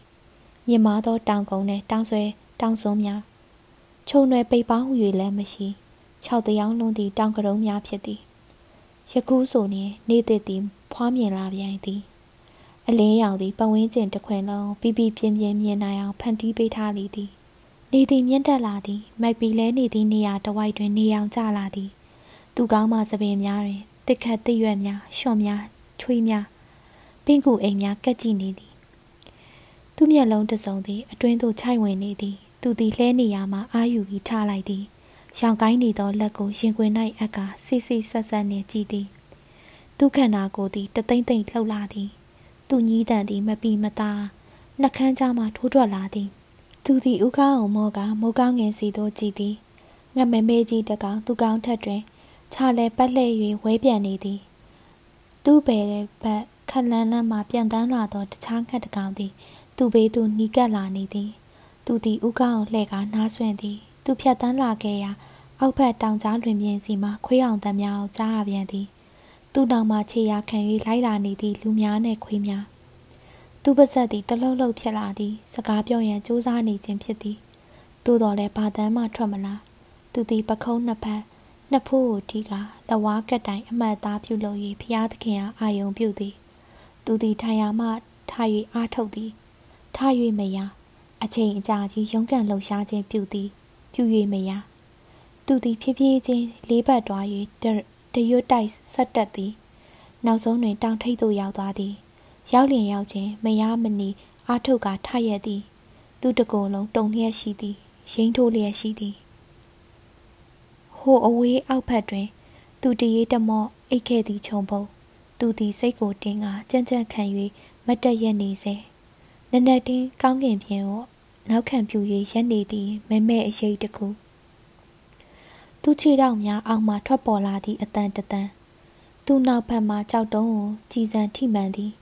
မြင်မာသောတောင်ကုန်းနှင့်တောင်ဆွဲတောင်စုံများခြုံရွယ်ပိတ်ပါဟု၍လည်းမရှိ၆တယောင်းလုံးသည့်တောင်ကရုံးများဖြစ်သည်ယခုဆိုရင်နေသည့်သည်ဖွားမြင်လာပြန်သည်အလင်းရောင်သည်ပဝင်းကျင်တစ်ခွင်လုံးပြပြပြင်းပြင်းမြင်နိုင်အောင်ဖန်တီးပေးထားလေသည်နေသည်မြင့်တက်လာသည်မိုက်ပီလဲနေသည့်နေရာတဝိုက်တွင်နေအောင်ကျလာသည်သူကောင်းမှသပင်များတွင်တစ်ခတ်တစ်ရွက်များရှော့များချွေးများပင့်ကူအိမ်များကက်ကြည့်နေသည် သူမျက်လုံးတစုံသည်အတွင်းသို့ခြိုက်ဝင်နေသည်သူသည်လှဲနေရာမှအာယူပြီးထားလိုက်သည်ရောင်ကိုင်းနေသောလက်ကိုရင်ခွင်၌အက်ကဆိတ်ဆိတ်ဆက်ဆက်နှင့်ကြည့်သည်သူခန္ဓာကိုယ်သည်တသိမ့်သိမ့်လှုပ်လာသည်သူညီးတန်သည်မပီမသားနှကန်းကြားမှထိုးထွက်လာသည် သူသည်ဥကောင်းအောင်မောကမိုးကောင်းငယ်စီသို့ကြည့်သည်ငမမဲကြီးတကောင်သူကောင်းထက်တွင်ခြာလဲပတ်လှည့်၍ဝဲပြန်နေသည် သူ့ဘယ်ဘက်ခက်လန်းလန်းမှပြန်တန်းလာသောတခြားခက်တကောင်သည် သူ့ဘေးသို့နီးကပ်လာနေသည် သူသည်ဥကောင်းလှဲ့ကနားဆွင့်သည် သူဖြတ်တန်းလာခဲ့ရာအောက်ဘက်တောင်ကြားလွင်ပြင်စီမှခွေးအောင်တမ်းများကိုကြားရပြန်သည် သူ့တောင်မှခြေရာခံ၍လိုက်လာနေသည့်လူများနှင့်ခွေးများသူ့ပါဇက်သည်တလှုပ်လှုပ်ဖြစ်လာသည် စကားပြောရန်ကြိုးစားနေခြင်းဖြစ်သည်သို့တော်လည်းဘာတမ်းမှထွက်မလာသူသည်ပခုံးနှစ်ဖက်နှစ်ဖိုးကိုတီးကလဝါကက်တိုင်အမှတ်သားပြုလုပ်၍ဖျားသခင်အားအာယုံပြုသည် သူသည်ထိုင်ရာမှထား၍အားထုတ်သည် ထား၍မရအချိန်အကြာကြီးရုန်းကန်လှုပ်ရှားခြင်းပြုသည်ပြု၍မရသူသည်ဖြည်းဖြည်းချင်းလေးပတ်တွား၍တရွတ်တိုက်ဆက်တက်သည်နောက်ဆုံးတွင်တောင်ထိပ်သို့ရောက်သွားသည်ရောက်လျင်ရောက်ခြင်းမရမနီအာထုတ်ကထရက်သည် သူတကုံလုံးတုံလျက်ရှိသည်ရိမ့်ထိုးလျက်ရှိသည်ဟိုအဝေးအောက်ဖက်တွင် သူတရေတမော့အိတ်ခဲ့သည်ခြုံပုံသူသည်စိတ်ကိုတင်းကကြမ်းကြမ်းခံ၍မတ်တက်ရက်နေစေ နနက်တင်းကောင်းကင်ပြင်ကိုနောက်ခံပြူ၍ရက်နေသည်မဲမဲအရေးတခုသူခြေထောက်များအောက်မှထွက်ပေါ်လာသည့်အတန်တတန်သူနောက်ဘက်မှကြောက်တုံးကိုကြည်စံထိမှန်သည်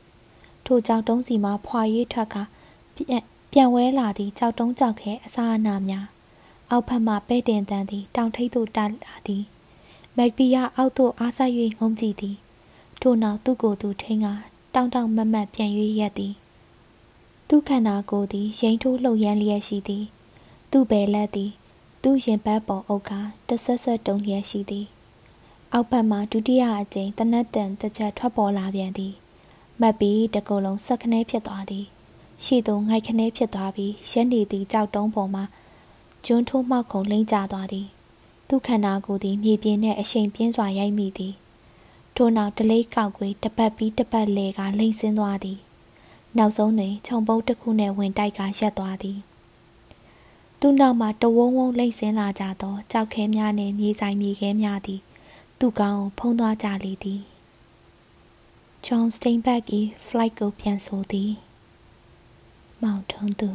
ထိုကြောက်တုံးစီမှဖွာ၍ထွက်ကပြန်ပြန်ဝဲလာသည့်ကြောက်တုံးကြောက်ခဲအစာအနာများအောက်ဖက်မှပဲ့တင်တန်းသည်တောင်ထိပ်သို့တက်လာသည်မက်ဘီယာအောက်သို့အားဆိုင်၍ငုံကြည့်သည်ထို့နောက်သူ့ကိုယ်သူထိန်ကတောင်းတောင်းမတ်မတ်ပြန်၍ရက်သည် သူ့ခန္ဓာကိုယ်သည်ရိမ့်ထိုးလှုပ်ရမ်းလျက်ရှိသည်သူ့ဘယ်လက်သည် သူ့ရင်ပတ်ပေါ်အုပ်ကတဆက်ဆက်တုံလျက်ရှိသည်အောက်ဘက်မှဒုတိယအကြိမ်တနတ်တန်တစ်ချက်ထွက်ပေါ်လာပြန်သည်မတ်ပြီးတကုံလုံးဆက်ခနဲဖြစ်သွားသည်ရှေ့သို့ငိုက်ခနဲဖြစ်သွားပြီးရက်နေသည့်ကြောက်တုံးပေါ်မှကျွန်းထိုးမှောက်ခုံလိမ့်ကျသွားသည်သူခန္ဓာကိုယ်သည်မြေပြင်နှင့်အရှိန်ပြင်းစွာရိုက်မိသည်ထို့နောက်တလေးကောက်ကွေးတပတ်ပြီးတပတ်လေကလိမ့်ဆင်းသွားသည် နောက်ဆုံးတွင်ခြုံပုတ်တစ်ခုနှင့်ဝင်တိုက်ကရက်သွားသည်သူနောက်မှတဝုံဝုံလိမ့်ဆင်းလာကြသောကြောက်ခဲများနှင့်မြေဆိုင်မြေခဲများသည်သူ့ကောင်းဖုံးသွားကြလေသည် John Steinbeck ၏ flight ကိုပြန်ဆိုသည် မောင်ထုံးသူ